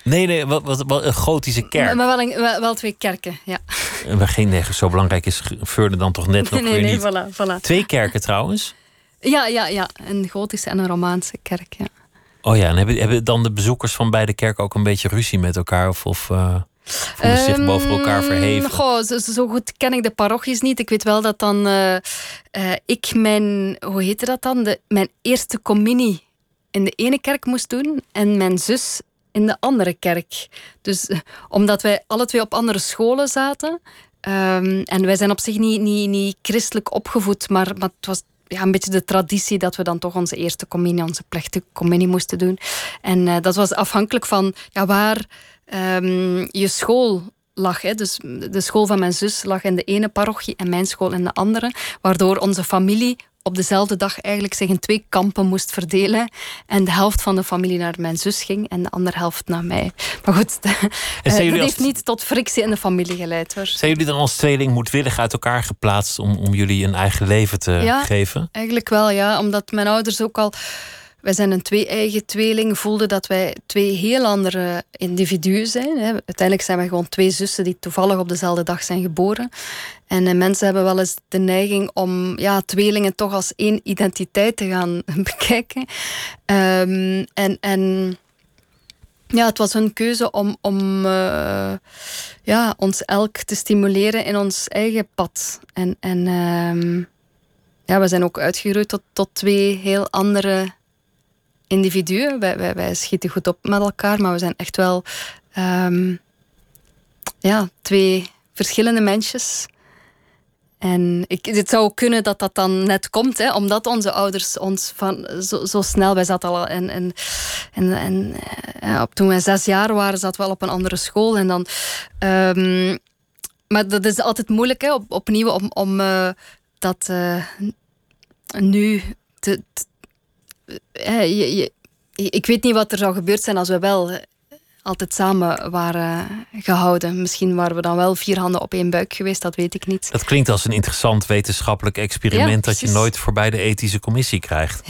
Nee, nee, wat, wat, wat een gotische kerk. Maar wel, een, wel, wel twee kerken, ja. Maar geen, nee, zo belangrijk is Veurne dan toch net nog nee, weer nee, niet. Voilà, voilà. Twee kerken trouwens. Ja, ja, ja. Een gotische en een romaanse kerk, ja. Oh ja, en hebben, hebben dan de bezoekers van beide kerken ook een beetje ruzie met elkaar? Of, of uh, voelen ze zich Ehm, boven elkaar verheven? Goh, zo, zo goed ken ik de parochies niet. Ik weet wel dat dan eh, eh, ik mijn, hoe heette dat dan? De, mijn eerste communie in de ene kerk moest doen en mijn zus in de andere kerk. Dus omdat wij alle twee op andere scholen zaten. ehm, en wij zijn op zich niet, niet, niet christelijk opgevoed, maar, maar het was ja, een beetje de traditie dat we dan toch onze eerste communie, onze plechtige communie moesten doen. En uh, dat was afhankelijk van ja, waar um, je school lag. Hè. Dus de school van mijn zus lag in de ene parochie en mijn school in de andere. Waardoor onze familie op dezelfde dag eigenlijk zich in twee kampen moest verdelen. En de helft van de familie naar mijn zus ging en de andere helft naar mij. Maar goed, dat heeft niet tot frictie in de familie geleid. Hoor. Zijn jullie dan als tweeling moedwillig uit elkaar geplaatst om, om jullie een eigen leven te ja, geven? Eigenlijk wel, ja. Omdat mijn ouders ook al wij zijn een twee-eigen tweeling, voelden dat wij twee heel andere individuen zijn. Uiteindelijk zijn we gewoon twee zussen die toevallig op dezelfde dag zijn geboren. En eh, mensen hebben wel eens de neiging om ja, tweelingen toch als één identiteit te gaan bekijken. Um, en, en ja, het was hun keuze om, om uh, ja, ons elk te stimuleren in ons eigen pad. En, en um, ja, we zijn ook uitgegroeid tot, tot twee heel andere individuen. Wij, wij, wij schieten goed op met elkaar, maar we zijn echt wel um, ja, twee verschillende mensjes. En ik, het zou kunnen dat dat dan net komt, hè, omdat onze ouders ons van zo, zo snel, wij zaten al en, en, en, en ja, toen wij zes jaar waren, zaten we al op een andere school. En dan, um, maar dat is altijd moeilijk, hè, op, opnieuw, om, om uh, dat uh, nu te, je, ik weet niet wat er zou gebeurd zijn als we wel altijd samen waren gehouden. Misschien waren we dan wel vier handen op één buik geweest, dat weet ik niet. Dat klinkt als een interessant wetenschappelijk experiment dat je nooit voorbij de ethische commissie krijgt.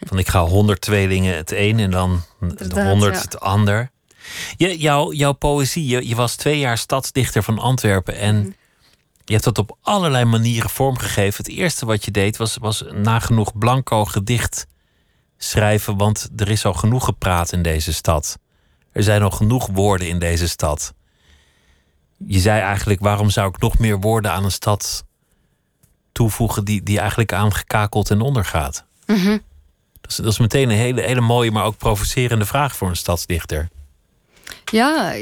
Van ik ga honderd tweelingen het een en dan honderd het ander. Je, jouw, jouw poëzie, je, je, was twee jaar stadsdichter van Antwerpen en mhm. je hebt dat op allerlei manieren vormgegeven. Het eerste wat je deed was, was nagenoeg blanco gedicht schrijven, want er is al genoeg gepraat in deze stad. Er zijn al genoeg woorden in deze stad. Je zei eigenlijk, waarom zou ik nog meer woorden aan een stad toevoegen die, die eigenlijk aangekakeld en ondergaat? Mm dat, is, dat is meteen een hele, hele mooie, maar ook provocerende vraag voor een stadsdichter. Ja,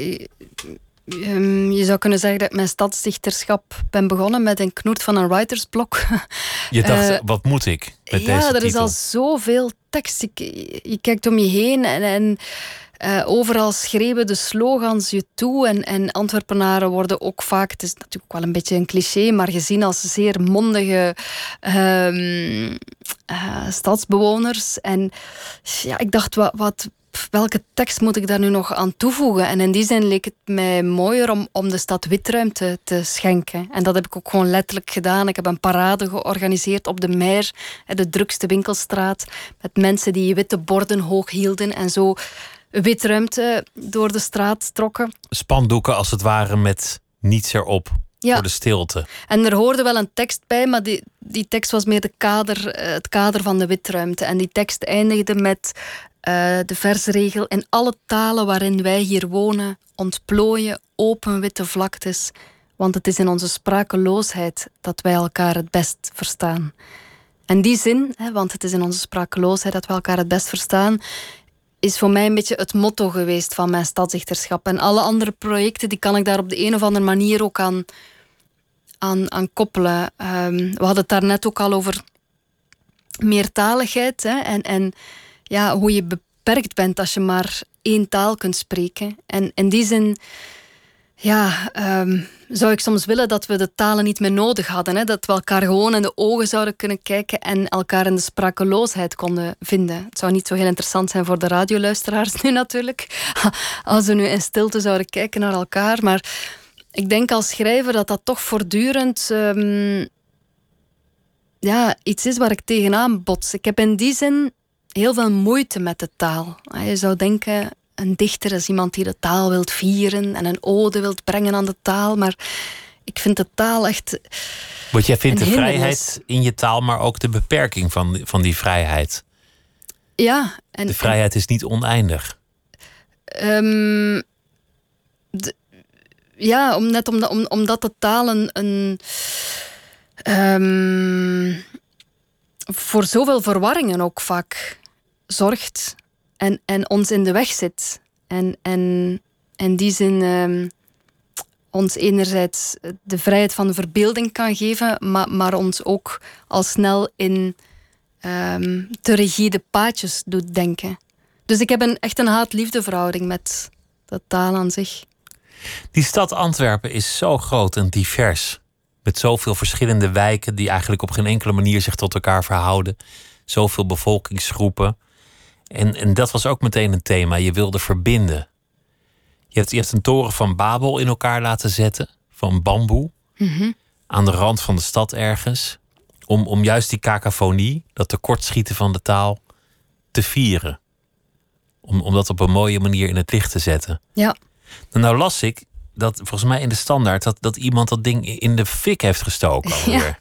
Ehm, je zou kunnen zeggen dat ik mijn stadsdichterschap ben begonnen met een knoert van een writersblok. Je dacht, uh, wat moet ik met ja, deze er is al zoveel tekst. je kijkt om je heen en, uh, overal schreeuwen de slogans je toe. En, en Antwerpenaren worden ook vaak, het is natuurlijk wel een beetje een cliché, maar gezien als zeer mondige uh, stadsbewoners. En ja, ik dacht, wat, wat welke tekst moet ik daar nu nog aan toevoegen? En in die zin leek het mij mooier om, om de stad witruimte te schenken. En dat heb ik ook gewoon letterlijk gedaan. Ik heb een parade georganiseerd op de Meer, de drukste winkelstraat, met mensen die witte borden hoog hielden en zo witruimte door de straat trokken. Spandoeken als het ware met niets erop. Ja. Voor de stilte. En er hoorde wel een tekst bij, maar die, die tekst was meer de kader, eh, het kader van de witruimte. En die tekst eindigde met uh, de versregel in alle talen waarin wij hier wonen, ontplooien open witte vlaktes, want het is in onze sprakeloosheid dat wij elkaar het best verstaan. En die zin, hè, want het is in onze sprakeloosheid dat we elkaar het best verstaan, is voor mij een beetje het motto geweest van mijn stadsdichterschap. En alle andere projecten die kan ik daar op de een of andere manier ook aan, aan, aan koppelen. Um, we hadden het daar net ook al over meertaligheid hè, en, en ja, hoe je beperkt bent als je maar één taal kunt spreken. En in die zin ja, um, zou ik soms willen dat we de talen niet meer nodig hadden. Hè? Dat we elkaar gewoon in de ogen zouden kunnen kijken en elkaar in de sprakeloosheid konden vinden. Het zou niet zo heel interessant zijn voor de radioluisteraars nu natuurlijk, als we nu in stilte zouden kijken naar elkaar. Maar ik denk als schrijver dat dat toch voortdurend um, ja, iets is waar ik tegenaan bots. Ik heb in die zin heel veel moeite met de taal. Je zou denken, een dichter is iemand die de taal wilt vieren en een ode wilt brengen aan de taal, maar ik vind de taal echt. Want jij vindt de vrijheid in je taal, maar ook de beperking van, van die vrijheid. Ja. En, de vrijheid is niet oneindig. Um, ja, om, net omdat, om, omdat de taal een. een um, voor zoveel verwarringen ook vaak zorgt en, en ons in de weg zit. En, en in die zin um, ons enerzijds de vrijheid van verbeelding kan geven, maar, maar ons ook al snel in ehm, te rigide paadjes doet denken. Dus ik heb een, echt een haat-liefde verhouding met de taal aan zich. Die stad Antwerpen is zo groot en divers. Met zoveel verschillende wijken die eigenlijk op geen enkele manier zich tot elkaar verhouden. Zoveel bevolkingsgroepen. En, en dat was ook meteen een thema. Je wilde verbinden. Je hebt, je hebt een toren van Babel in elkaar laten zetten. Van bamboe. Mhm. Aan de rand van de stad ergens. Om, om juist die cacophonie, dat tekortschieten van de taal, te vieren. Om, om dat op een mooie manier in het licht te zetten. Ja. Nou las ik dat volgens mij in de standaard dat, dat iemand dat ding in de fik heeft gestoken. alweer.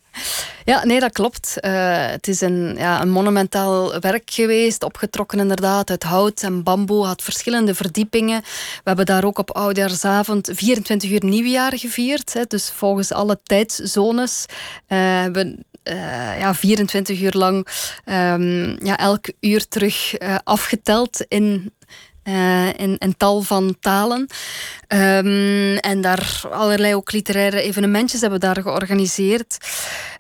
Ja, nee, dat klopt. Eh, het is een, ja, een monumentaal werk geweest, opgetrokken inderdaad uit hout en bamboe, had verschillende verdiepingen. We hebben daar ook op oudjaarsavond 24 uur nieuwjaar gevierd. Hè, dus volgens alle tijdszones uh, hebben uh, ja, 24 uur lang um, ja, elk uur terug uh, afgeteld in in, in, tal van talen. Um, en daar allerlei ook literaire evenementjes hebben we daar georganiseerd.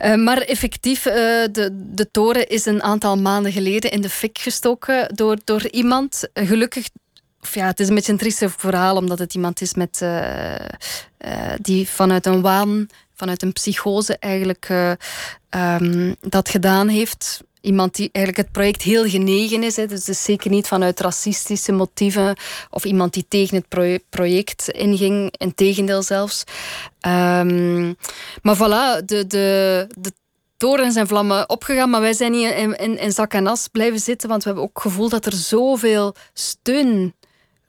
Uh, maar effectief, uh, de, de toren is een aantal maanden geleden in de fik gestoken door, door iemand. Gelukkig ja, het is een beetje een triestig verhaal, omdat het iemand is met, die vanuit een waan, vanuit een psychose eigenlijk um, dat gedaan heeft iemand die eigenlijk het project heel genegen is. Hè. Dus zeker niet vanuit racistische motieven of iemand die tegen het project inging. Integendeel zelfs. Um, maar voilà, de, de, de toren zijn vlammen opgegaan, maar wij zijn niet in, in, in zak en as blijven zitten, want we hebben ook gevoeld dat er zoveel steun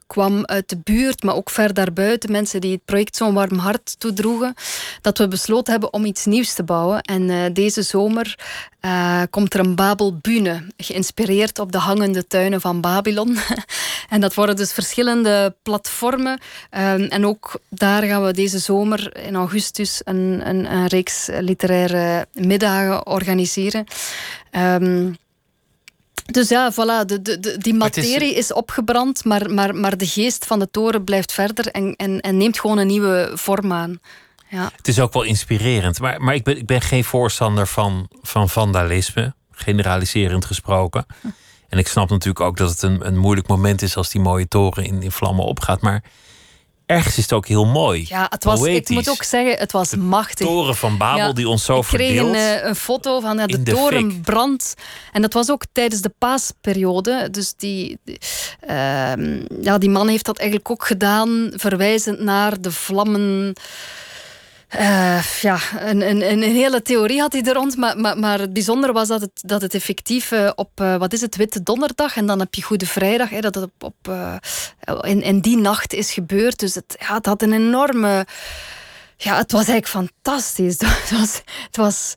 kwam uit de buurt, maar ook ver daarbuiten. Mensen die het project zo'n warm hart toedroegen. Dat we besloten hebben om iets nieuws te bouwen. En uh, deze zomer uh, komt er een Babelbühne, geïnspireerd op de hangende tuinen van Babylon. en dat worden dus verschillende platformen. Um, en ook daar gaan we deze zomer in augustus een, een, een reeks literaire middagen organiseren. Um, dus ja, voilà, de, de, die materie is... is... opgebrand, maar, maar, maar de geest van de toren blijft verder en, en, en neemt gewoon een nieuwe vorm aan. Ja. Het is ook wel inspirerend, maar, maar ik, ben, ik ben geen voorstander van, van vandalisme, generaliserend gesproken. En ik snap natuurlijk ook dat het een, een moeilijk moment is als die mooie toren in, in vlammen opgaat. Maar ergens is het ook heel mooi. Ja, het was, ik moet ook zeggen, het was machtig. De toren van Babel die ons zo verdeelt. Ik kreeg een, eh, een, foto van ja, de, de toren brandt. En dat was ook tijdens de paasperiode. Dus die, die, uh, ja, die man heeft dat eigenlijk ook gedaan, verwijzend naar de vlammen uh, ja, een, een, een, hele theorie had hij er rond. Maar, maar, maar het bijzondere was dat het, dat het effectief uh, op, uh, wat is het, Witte Donderdag en dan heb je Goede Vrijdag, hè, dat het op, in, in die nacht is gebeurd. Dus het, ja, het had een enorme. Ja, het was eigenlijk fantastisch. Het was, het was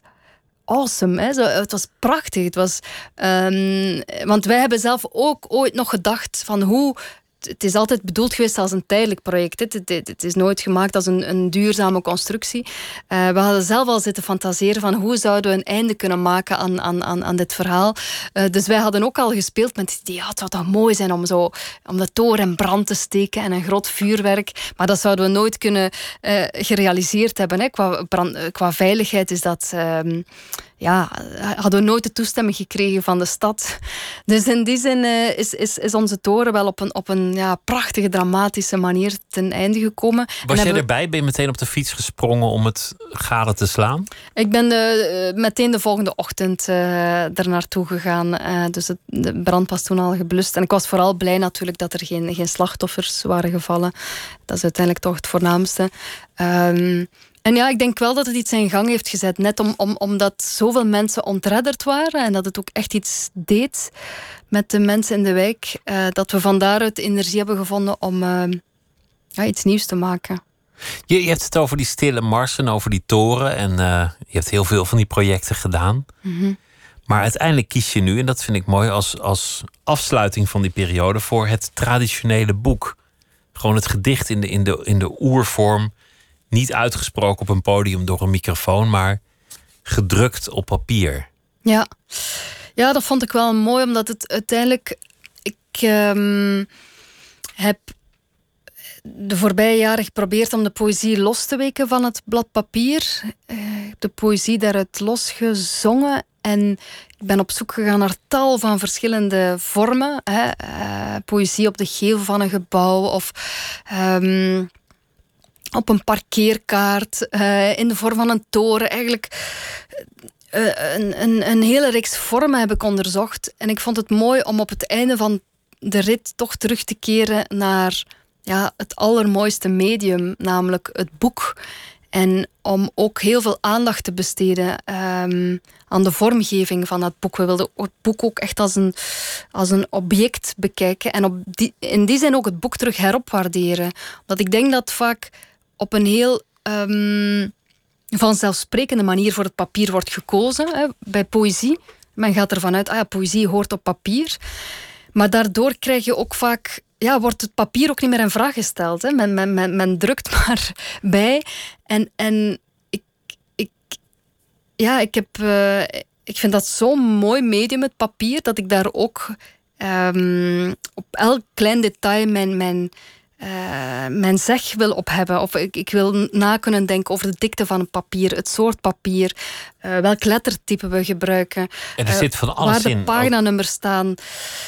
awesome. Hè? Het was prachtig. Het was, um, want wij hebben zelf ook ooit nog gedacht van hoe het is altijd bedoeld geweest als een tijdelijk project. Het, het, het is nooit gemaakt als een, een duurzame constructie. Uh, we hadden zelf al zitten fantaseren van hoe zouden we een einde kunnen maken aan, aan, aan, aan dit verhaal. Uh, dus wij hadden ook al gespeeld met het idee, ja, het zou toch mooi zijn om, zo, om de toren in brand te steken en een groot vuurwerk. Maar dat zouden we nooit kunnen uh, gerealiseerd hebben. Hè. Qua, qua veiligheid is dat ehm, ja, hadden we nooit de toestemming gekregen van de stad. Dus in die zin uh, is, is, is onze toren wel op een, op een ja, prachtige, dramatische manier ten einde gekomen. Was jij erbij? Ben je meteen op de fiets gesprongen om het gade te slaan? Ik ben de, uh, meteen de volgende ochtend uh, er naartoe gegaan. dus het, de brand was toen al geblust. En ik was vooral blij natuurlijk dat er geen, geen slachtoffers waren gevallen. Dat is uiteindelijk toch het voornaamste. Um, en ja, ik denk wel dat het iets in gang heeft gezet. Net om, om, omdat zoveel mensen ontredderd waren en dat het ook echt iets deed met de mensen in de wijk. Uh, dat we van daaruit energie hebben gevonden om uh, ja, iets nieuws te maken. Je, je, hebt het over die stille marsen, over die toren. En uh, je hebt heel veel van die projecten gedaan. Mm -hmm. Maar uiteindelijk kies je nu, en dat vind ik mooi als, als afsluiting van die periode, voor het traditionele boek. Gewoon het gedicht in de, in de, in de oervorm niet uitgesproken op een podium door een microfoon, maar gedrukt op papier. Ja, ja dat vond ik wel mooi, omdat het uiteindelijk. Ik um, heb de voorbije jaren geprobeerd om de poëzie los te weken van het blad papier. Uh, de poëzie daaruit losgezongen En ik ben op zoek gegaan naar tal van verschillende vormen. Hè. Uh, poëzie op de gevel van een gebouw of um, op een parkeerkaart, uh, in de vorm van een toren. Eigenlijk uh, een, een, een hele reeks vormen heb ik onderzocht. En ik vond het mooi om op het einde van de rit toch terug te keren naar ja, het allermooiste medium, namelijk het boek. En om ook heel veel aandacht te besteden um, aan de vormgeving van dat boek. We wilden het boek ook echt als een, als een object bekijken. En op die, in die zin ook het boek terug heropwaarderen. Omdat ik denk dat vaak op een heel um, vanzelfsprekende manier voor het papier wordt gekozen. Hè, bij poëzie. Men gaat ervan uit, ah ja, poëzie hoort op papier. Maar daardoor krijg je ook vaak ja, wordt het papier ook niet meer in vraag gesteld. Hè. Men, men, men, drukt maar bij. En, en ik, ik, ja, ik, heb, uh, ik vind dat zo'n mooi medium, het papier, dat ik daar ook um, op elk klein detail mijn, mijn, uh, mijn zeg wil op hebben. Of ik, ik wil na kunnen denken over de dikte van een papier, het soort papier, uh, welk lettertype we gebruiken. En er zit van alles waar de in. paginanummers staan.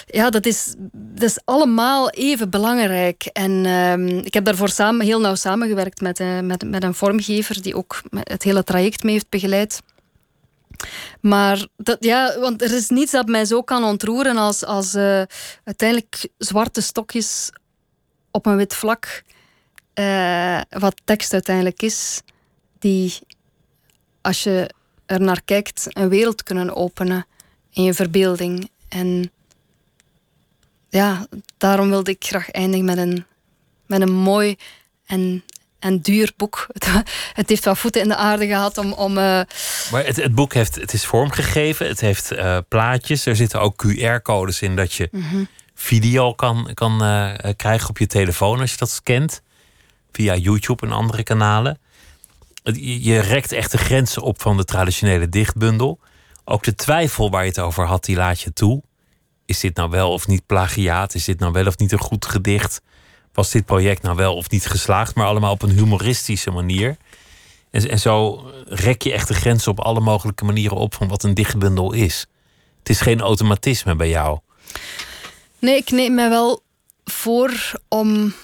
Ja, dat is, dat is allemaal even belangrijk. En uh, ik heb daarvoor samen, heel nauw samengewerkt met, met, met een vormgever die ook het hele traject mee heeft begeleid. Maar dat, ja, want er is niets dat mij zo kan ontroeren als, als uh, uiteindelijk zwarte stokjes op een wit vlak uh, wat tekst uiteindelijk is, die als je er naar kijkt, een wereld kunnen openen in je verbeelding. En ja, daarom wilde ik graag eindigen met een, met een mooi en, en duur boek. Het, heeft wel voeten in de aarde gehad om. om uh... Maar het, het boek heeft, het is vormgegeven, het heeft uh, plaatjes, er zitten ook QR-codes in dat je. Mm -hmm video kan, kan uh, krijgen op je telefoon als je dat scant. Via YouTube en andere kanalen. Je rekt echt de grenzen op van de traditionele dichtbundel. Ook de twijfel waar je het over had, die laat je toe. Is dit nou wel of niet plagiaat? Is dit nou wel of niet een goed gedicht? Was dit project nou wel of niet geslaagd? Maar allemaal op een humoristische manier. En, en zo rek je echt de grenzen op alle mogelijke manieren op van wat een dichtbundel is. Het is geen automatisme bij jou. Nee, ik neem me wel voor om.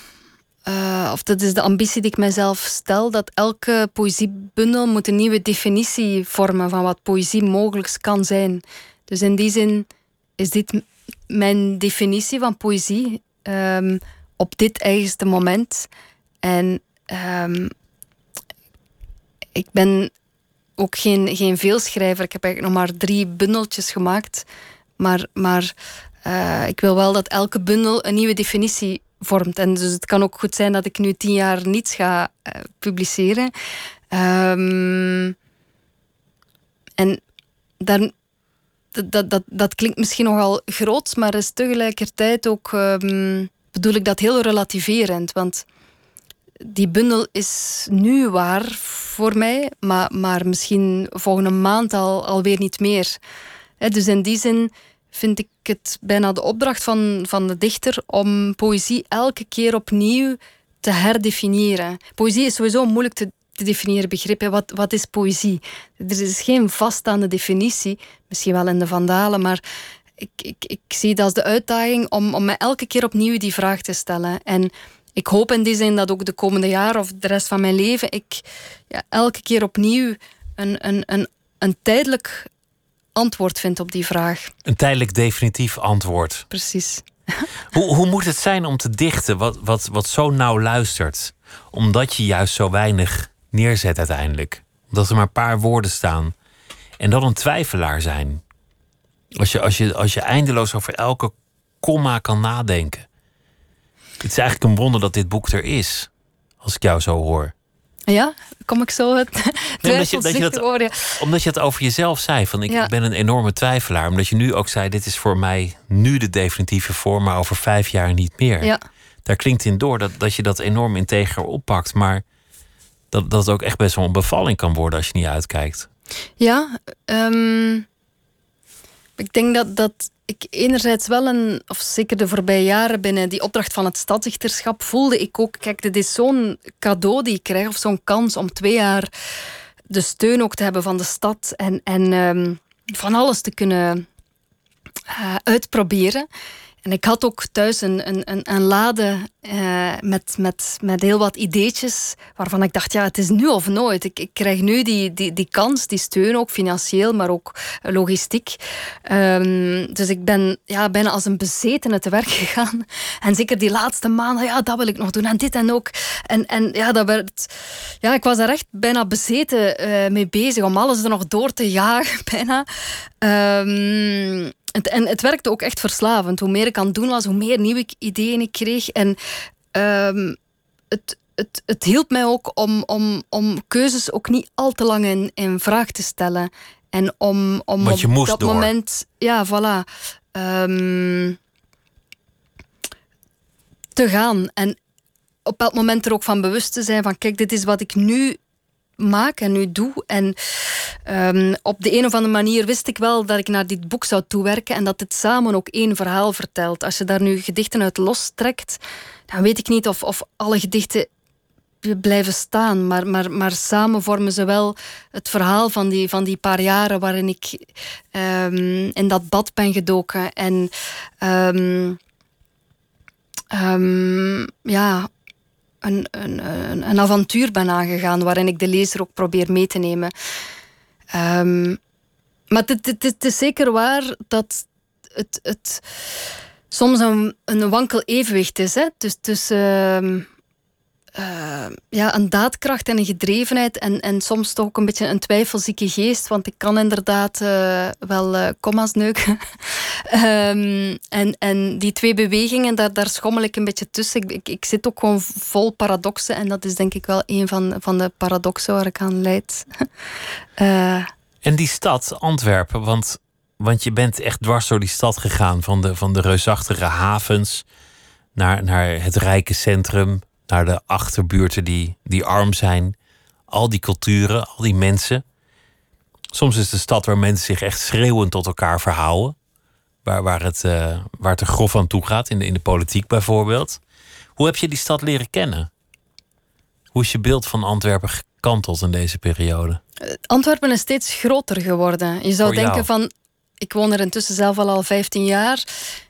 Uh, of dat is de ambitie die ik mezelf stel, dat elke poëziebundel moet een nieuwe definitie vormen van wat poëzie mogelijk kan zijn. Dus in die zin is dit mijn definitie van poëzie um, op dit eigenste moment. En um, ik ben ook geen, geen veelschrijver. Ik heb eigenlijk nog maar drie bundeltjes gemaakt. Maar, maar uh, ik wil wel dat elke bundel een nieuwe definitie vormt. En dus het kan ook goed zijn dat ik nu tien jaar niets ga uh, publiceren. Um, en dat, dat, dat klinkt misschien nogal groot, maar is tegelijkertijd ook, um, bedoel ik dat heel relativerend. Want die bundel is nu waar voor mij, maar, maar misschien volgende maand al, alweer niet meer. Dus in die zin vind ik het bijna de opdracht van, van de dichter om poëzie elke keer opnieuw te herdefiniëren. Poëzie is sowieso moeilijk te, te definiëren begrip. Wat, wat is poëzie? Er is geen vaststaande definitie, misschien wel in de Vandalen, maar ik, ik, ik zie het als de uitdaging om, om me elke keer opnieuw die vraag te stellen. En ik hoop in die zin dat ook de komende jaren of de rest van mijn leven ik ja, elke keer opnieuw een, een, een, een tijdelijk antwoord vindt op die vraag. Een tijdelijk definitief antwoord. Precies. hoe, hoe moet het zijn om te dichten wat, wat, wat zo nauw luistert? Omdat je juist zo weinig neerzet uiteindelijk. Omdat er maar een paar woorden staan. En dan een twijfelaar zijn. Als je, als je, als je eindeloos over elke komma kan nadenken. Het is eigenlijk een wonder dat dit boek er is. Als ik jou zo hoor. Ja, kom ik zo het nee, omdat, je, dat je dat, omdat je het over jezelf zei. Van ik, ik ben een enorme twijfelaar. Omdat je nu ook zei, dit is voor mij nu de definitieve vorm, maar over vijf jaar niet meer. Ja. Daar klinkt in door dat, dat je dat enorm integer oppakt. Maar dat, dat het ook echt best wel een bevalling kan worden als je niet uitkijkt. Ja, um, ik denk dat, dat ik enerzijds wel een, of zeker de voorbije jaren binnen die opdracht van het stadsdichterschap, voelde ik ook, kijk, dit is zo'n cadeau die ik krijg, of zo'n kans om twee jaar de steun ook te hebben van de stad. En, en um, van alles te kunnen uh, uitproberen. En ik had ook thuis een, een, een, lade uh, met, met, met heel wat ideetjes waarvan ik dacht, ja, het is nu of nooit. Ik, ik krijg nu die, die, die kans, die steun ook financieel, maar ook logistiek. Um, dus ik ben ja, bijna als een bezetene te werk gegaan. En zeker die laatste maanden, ja, dat wil ik nog doen en dit en ook. En, en ja, dat werd, ja, ik was daar echt bijna bezeten uh, mee bezig om alles er nog door te jagen, bijna. Um, het, en het werkte ook echt verslavend. Hoe meer ik aan het doen was, hoe meer nieuwe ideeën ik kreeg. En um, het, het, het hielp mij ook om, om, om keuzes ook niet al te lang in, in vraag te stellen. En om, om op dat door. moment, ja, voilà, um, te gaan. En op dat moment er ook van bewust te zijn van, kijk, dit is wat ik nu maak en nu doe. En um, op de een of andere manier wist ik wel dat ik naar dit boek zou toewerken en dat het samen ook één verhaal vertelt. Als je daar nu gedichten uit lostrekt, dan weet ik niet of, of alle gedichten blijven staan. Maar, maar, maar samen vormen ze wel het verhaal van die, van die paar jaren waarin ik um, in dat bad ben gedoken. En um, ja, een, een, een, avontuur ben aangegaan waarin ik de lezer ook probeer mee te nemen. Um, maar het, is zeker waar dat het, het soms een, een wankel evenwicht is. Hè? Dus tussen uh, uh, ja, een daadkracht en een gedrevenheid en, en soms toch ook een beetje een twijfelzieke geest, want ik kan inderdaad uh, wel uh, commas neuken. um, en, en die twee bewegingen, daar, daar schommel ik een beetje tussen. Ik, ik, ik, zit ook gewoon vol paradoxen en dat is denk ik wel een van, van de paradoxen waar ik aan leid. en die stad, Antwerpen, want, want je bent echt dwars door die stad gegaan, van de, van de reusachtige havens naar, naar het rijke centrum naar de achterbuurten die, die arm zijn. Al die culturen, al die mensen. Soms is het een stad waar mensen zich echt schreeuwend tot elkaar verhouden. Waar, waar, het, uh, waar het er grof aan toe gaat, in de, in de politiek bijvoorbeeld. Hoe heb je die stad leren kennen? Hoe is je beeld van Antwerpen gekanteld in deze periode? Antwerpen is steeds groter geworden. Je zou denken van, ik woon er intussen zelf al al 15 jaar.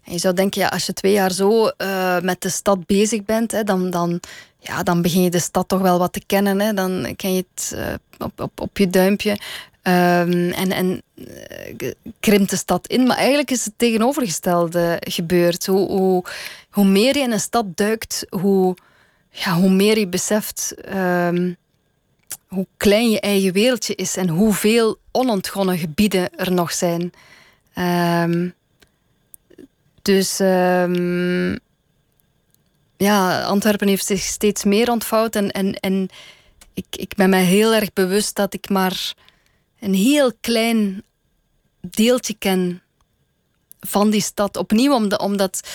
En je zou denken, ja, als je twee jaar zo uh, met de stad bezig bent, hè, dan, dan, ja, dan begin je de stad toch wel wat te kennen. Hè. Dan ken je het uh, op, op, op je duimpje. Um, en en uh, krimpt de stad in. Maar eigenlijk is het tegenovergestelde gebeurd. Hoe, hoe, hoe meer je in een stad duikt, hoe, ja, hoe meer je beseft um, hoe klein je eigen wereldje is en hoeveel onontgonnen gebieden er nog zijn. Um, dus um, ja, Antwerpen heeft zich steeds meer ontvouwd. En, en, en ik, ik ben mij heel erg bewust dat ik maar een heel klein deeltje ken van die stad. Opnieuw omdat, omdat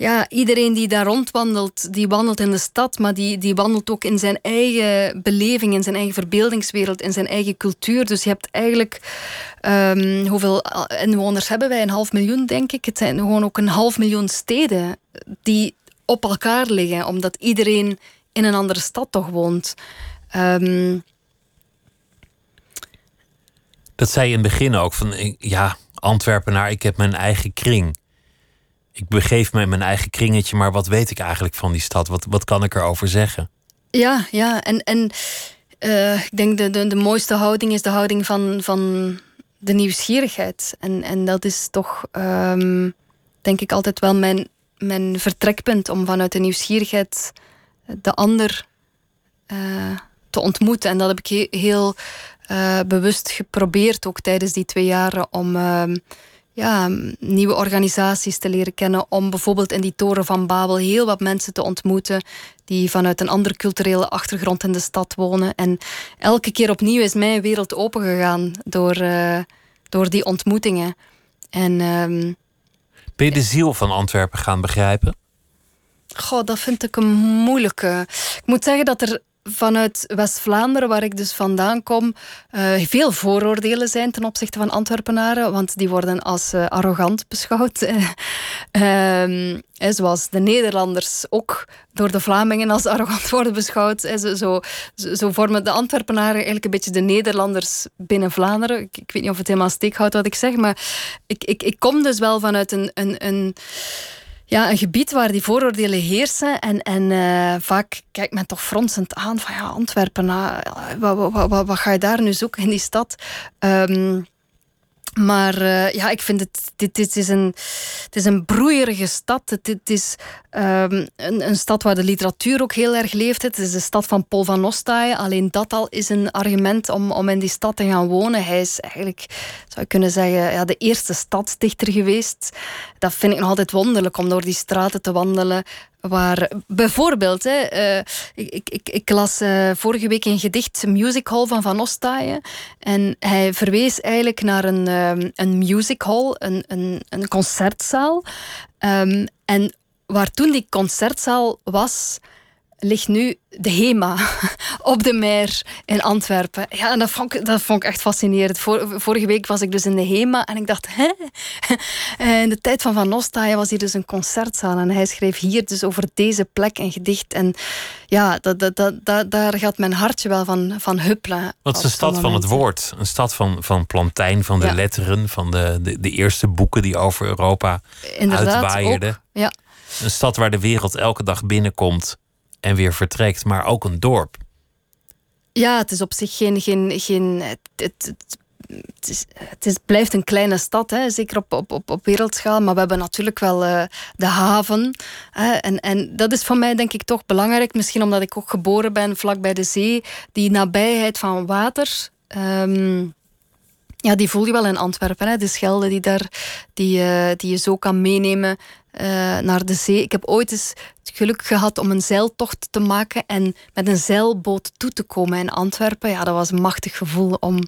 ja, iedereen die daar rondwandelt, die wandelt in de stad, maar die, die wandelt ook in zijn eigen beleving, in zijn eigen verbeeldingswereld, in zijn eigen cultuur. Dus je hebt eigenlijk, um, hoeveel inwoners hebben wij? Een half miljoen, denk ik. Het zijn gewoon ook een half miljoen steden die op elkaar liggen, omdat iedereen in een andere stad toch woont. Um, dat zei je in het begin ook, van ja, Antwerpenaar, ik heb mijn eigen kring ik begeef me in mijn eigen kringetje, maar wat weet ik eigenlijk van die stad? Wat, wat kan ik erover zeggen? Ja, ja. En, en uh, ik denk de, de, de mooiste houding is de houding van, van de nieuwsgierigheid. En, en dat is toch, um, denk ik, altijd wel mijn, mijn vertrekpunt om vanuit de nieuwsgierigheid de ander uh, te ontmoeten. En dat heb ik heel uh, bewust geprobeerd, ook tijdens die twee jaren, om ehm, ja, nieuwe organisaties te leren kennen. Om bijvoorbeeld in die toren van Babel heel wat mensen te ontmoeten die vanuit een andere culturele achtergrond in de stad wonen. En elke keer opnieuw is mijn wereld opengegaan door, uh, door die ontmoetingen. En, um, ben je de ziel van Antwerpen gaan begrijpen? Goh, dat vind ik een moeilijke. Ik moet zeggen dat er vanuit West-Vlaanderen, waar ik dus vandaan kom, uh, veel vooroordelen zijn ten opzichte van Antwerpenaren, want die worden als uh, arrogant beschouwd. um, zoals de Nederlanders ook door de Vlamingen als arrogant worden beschouwd. Zo, zo, zo, vormen de Antwerpenaren eigenlijk een beetje de Nederlanders binnen Vlaanderen. Ik, ik weet niet of het helemaal steek houdt wat ik zeg, maar ik, ik, ik kom dus wel vanuit een, een, een ja, een gebied waar die vooroordelen heersen. En, en uh, vaak kijkt men toch fronsend aan van ja, Antwerpen, uh, wat, wat, wat, ga je daar nu zoeken in die stad? Um, maar uh, ja, ik vind het, dit, dit is een, het is een broeierige stad. Het, is um, een, een, stad waar de literatuur ook heel erg leeft. Het is de stad van Paul van Ostaaien. Alleen dat al is een argument om, om in die stad te gaan wonen. Hij is eigenlijk, zou je kunnen zeggen, ja, de eerste stadsdichter geweest. Dat vind ik nog altijd wonderlijk om door die straten te wandelen. Waar bijvoorbeeld, hè, uh, ik, ik, ik, las uh, vorige week een gedicht Music Hall van Van Ostaaien. En hij verwees eigenlijk naar een, um, een music hall, een, een, een concertzaal. Um, en waar toen die concertzaal was, ligt nu de HEMA op de Meer in Antwerpen. Ja, en dat vond ik, dat vond ik echt fascinerend. vorige week was ik dus in de HEMA en ik dacht, hè? In de tijd van Van Nostaaien was hier dus een concertzaal en hij schreef hier dus over deze plek een gedicht. En ja, dat, dat, dat, daar gaat mijn hartje wel van, van huppelen. Wat is een stad van het woord. Een stad van, van plantijn, van de letteren, van de, de, de, eerste boeken die over Europa Inderdaad, uitwaaierden. ja. Een stad waar de wereld elke dag binnenkomt en weer vertrekt, maar ook een dorp. Ja, het is op zich geen. geen, geen het, het, het, is, het is, blijft een kleine stad, hè, zeker op, op, op, op wereldschaal. Maar we hebben natuurlijk wel uh, de haven. Hè, en, en dat is voor mij denk ik toch belangrijk. Misschien omdat ik ook geboren ben vlak bij de zee. Die nabijheid van water. Um, ja, die voel je wel in Antwerpen. Hè? De Schelde die, daar, die, uh, die je zo kan meenemen uh, naar de zee. Ik heb ooit eens het geluk gehad om een zeiltocht te maken en met een zeilboot toe te komen in Antwerpen. Ja, dat was een machtig gevoel om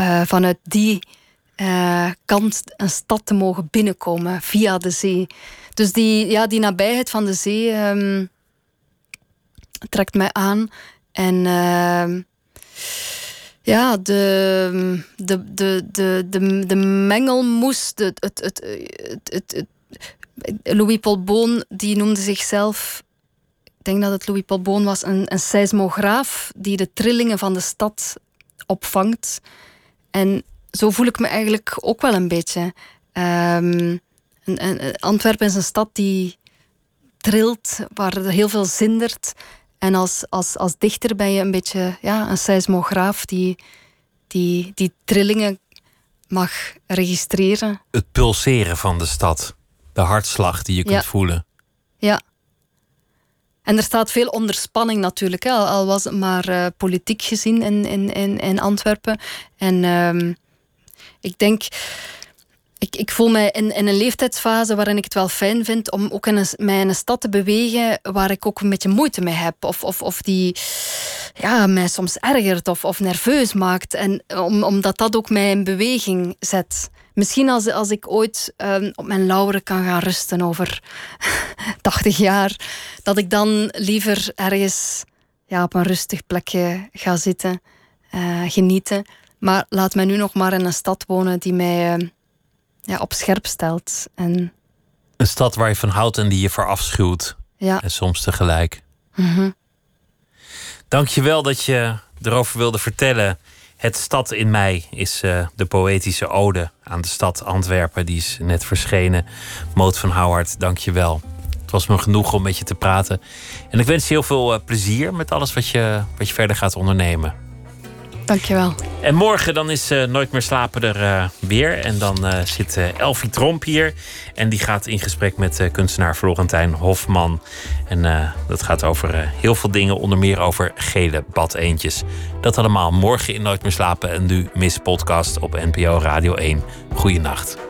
uh, vanuit die kant een stad te mogen binnenkomen via de zee. Dus die, ja, die nabijheid van de zee um, trekt mij aan. En ehm, ja, de, de, de, de, de, de mengelmoes, het, het, het, het, het, Louis Paul Boon die noemde zichzelf, ik denk dat het Louis Paul Boon was, een, een seismograaf die de trillingen van de stad opvangt. En zo voel ik me eigenlijk ook wel een beetje. Um, Antwerpen is een stad die trilt, waar er heel veel zindert. En als, als, als dichter ben je een beetje ja, een seismograaf die, die, die trillingen mag registreren. Het pulseren van de stad. De hartslag die je kunt voelen. Ja. En er staat veel onder spanning natuurlijk. Hè. Al was het maar uh, politiek gezien in, in, in, in Antwerpen. En um, ik denk ik, ik voel mij in, in een leeftijdsfase waarin ik het wel fijn vind om ook in een, mij in een stad te bewegen waar ik ook een beetje moeite mee heb. Of, of, of die ja, mij soms ergert of, of nerveus maakt. En om, omdat dat ook mij in beweging zet. Misschien als, als ik ooit um, op mijn lauren kan gaan rusten over 80 jaar, dat ik dan liever ergens ja, op een rustig plekje ga zitten, uh, genieten. Maar laat mij nu nog maar in een stad wonen die mij. Uh, ja, op scherp stelt. En... Een stad waar je van houdt en die je verafschuwt. Ja. En soms tegelijk. Mm Dank je wel dat je erover wilde vertellen. Het Stad in mij is uh, de poëtische ode aan de stad Antwerpen. Die is net verschenen. Moot van Houward, dank je wel. Het was me genoeg om met je te praten. En ik wens je heel veel uh, plezier met alles wat je, wat je verder gaat ondernemen. Dankjewel. En morgen dan is uh, Nooit meer slapen er uh, weer. En dan uh, zit Elfie Tromp hier. En die gaat in gesprek met kunstenaar Florentijn Hofman. En dat gaat over heel veel dingen. Onder meer over gele badeentjes. Dat allemaal morgen in Nooit meer slapen. En nu Miss Podcast op NPO Radio 1. Goeienacht.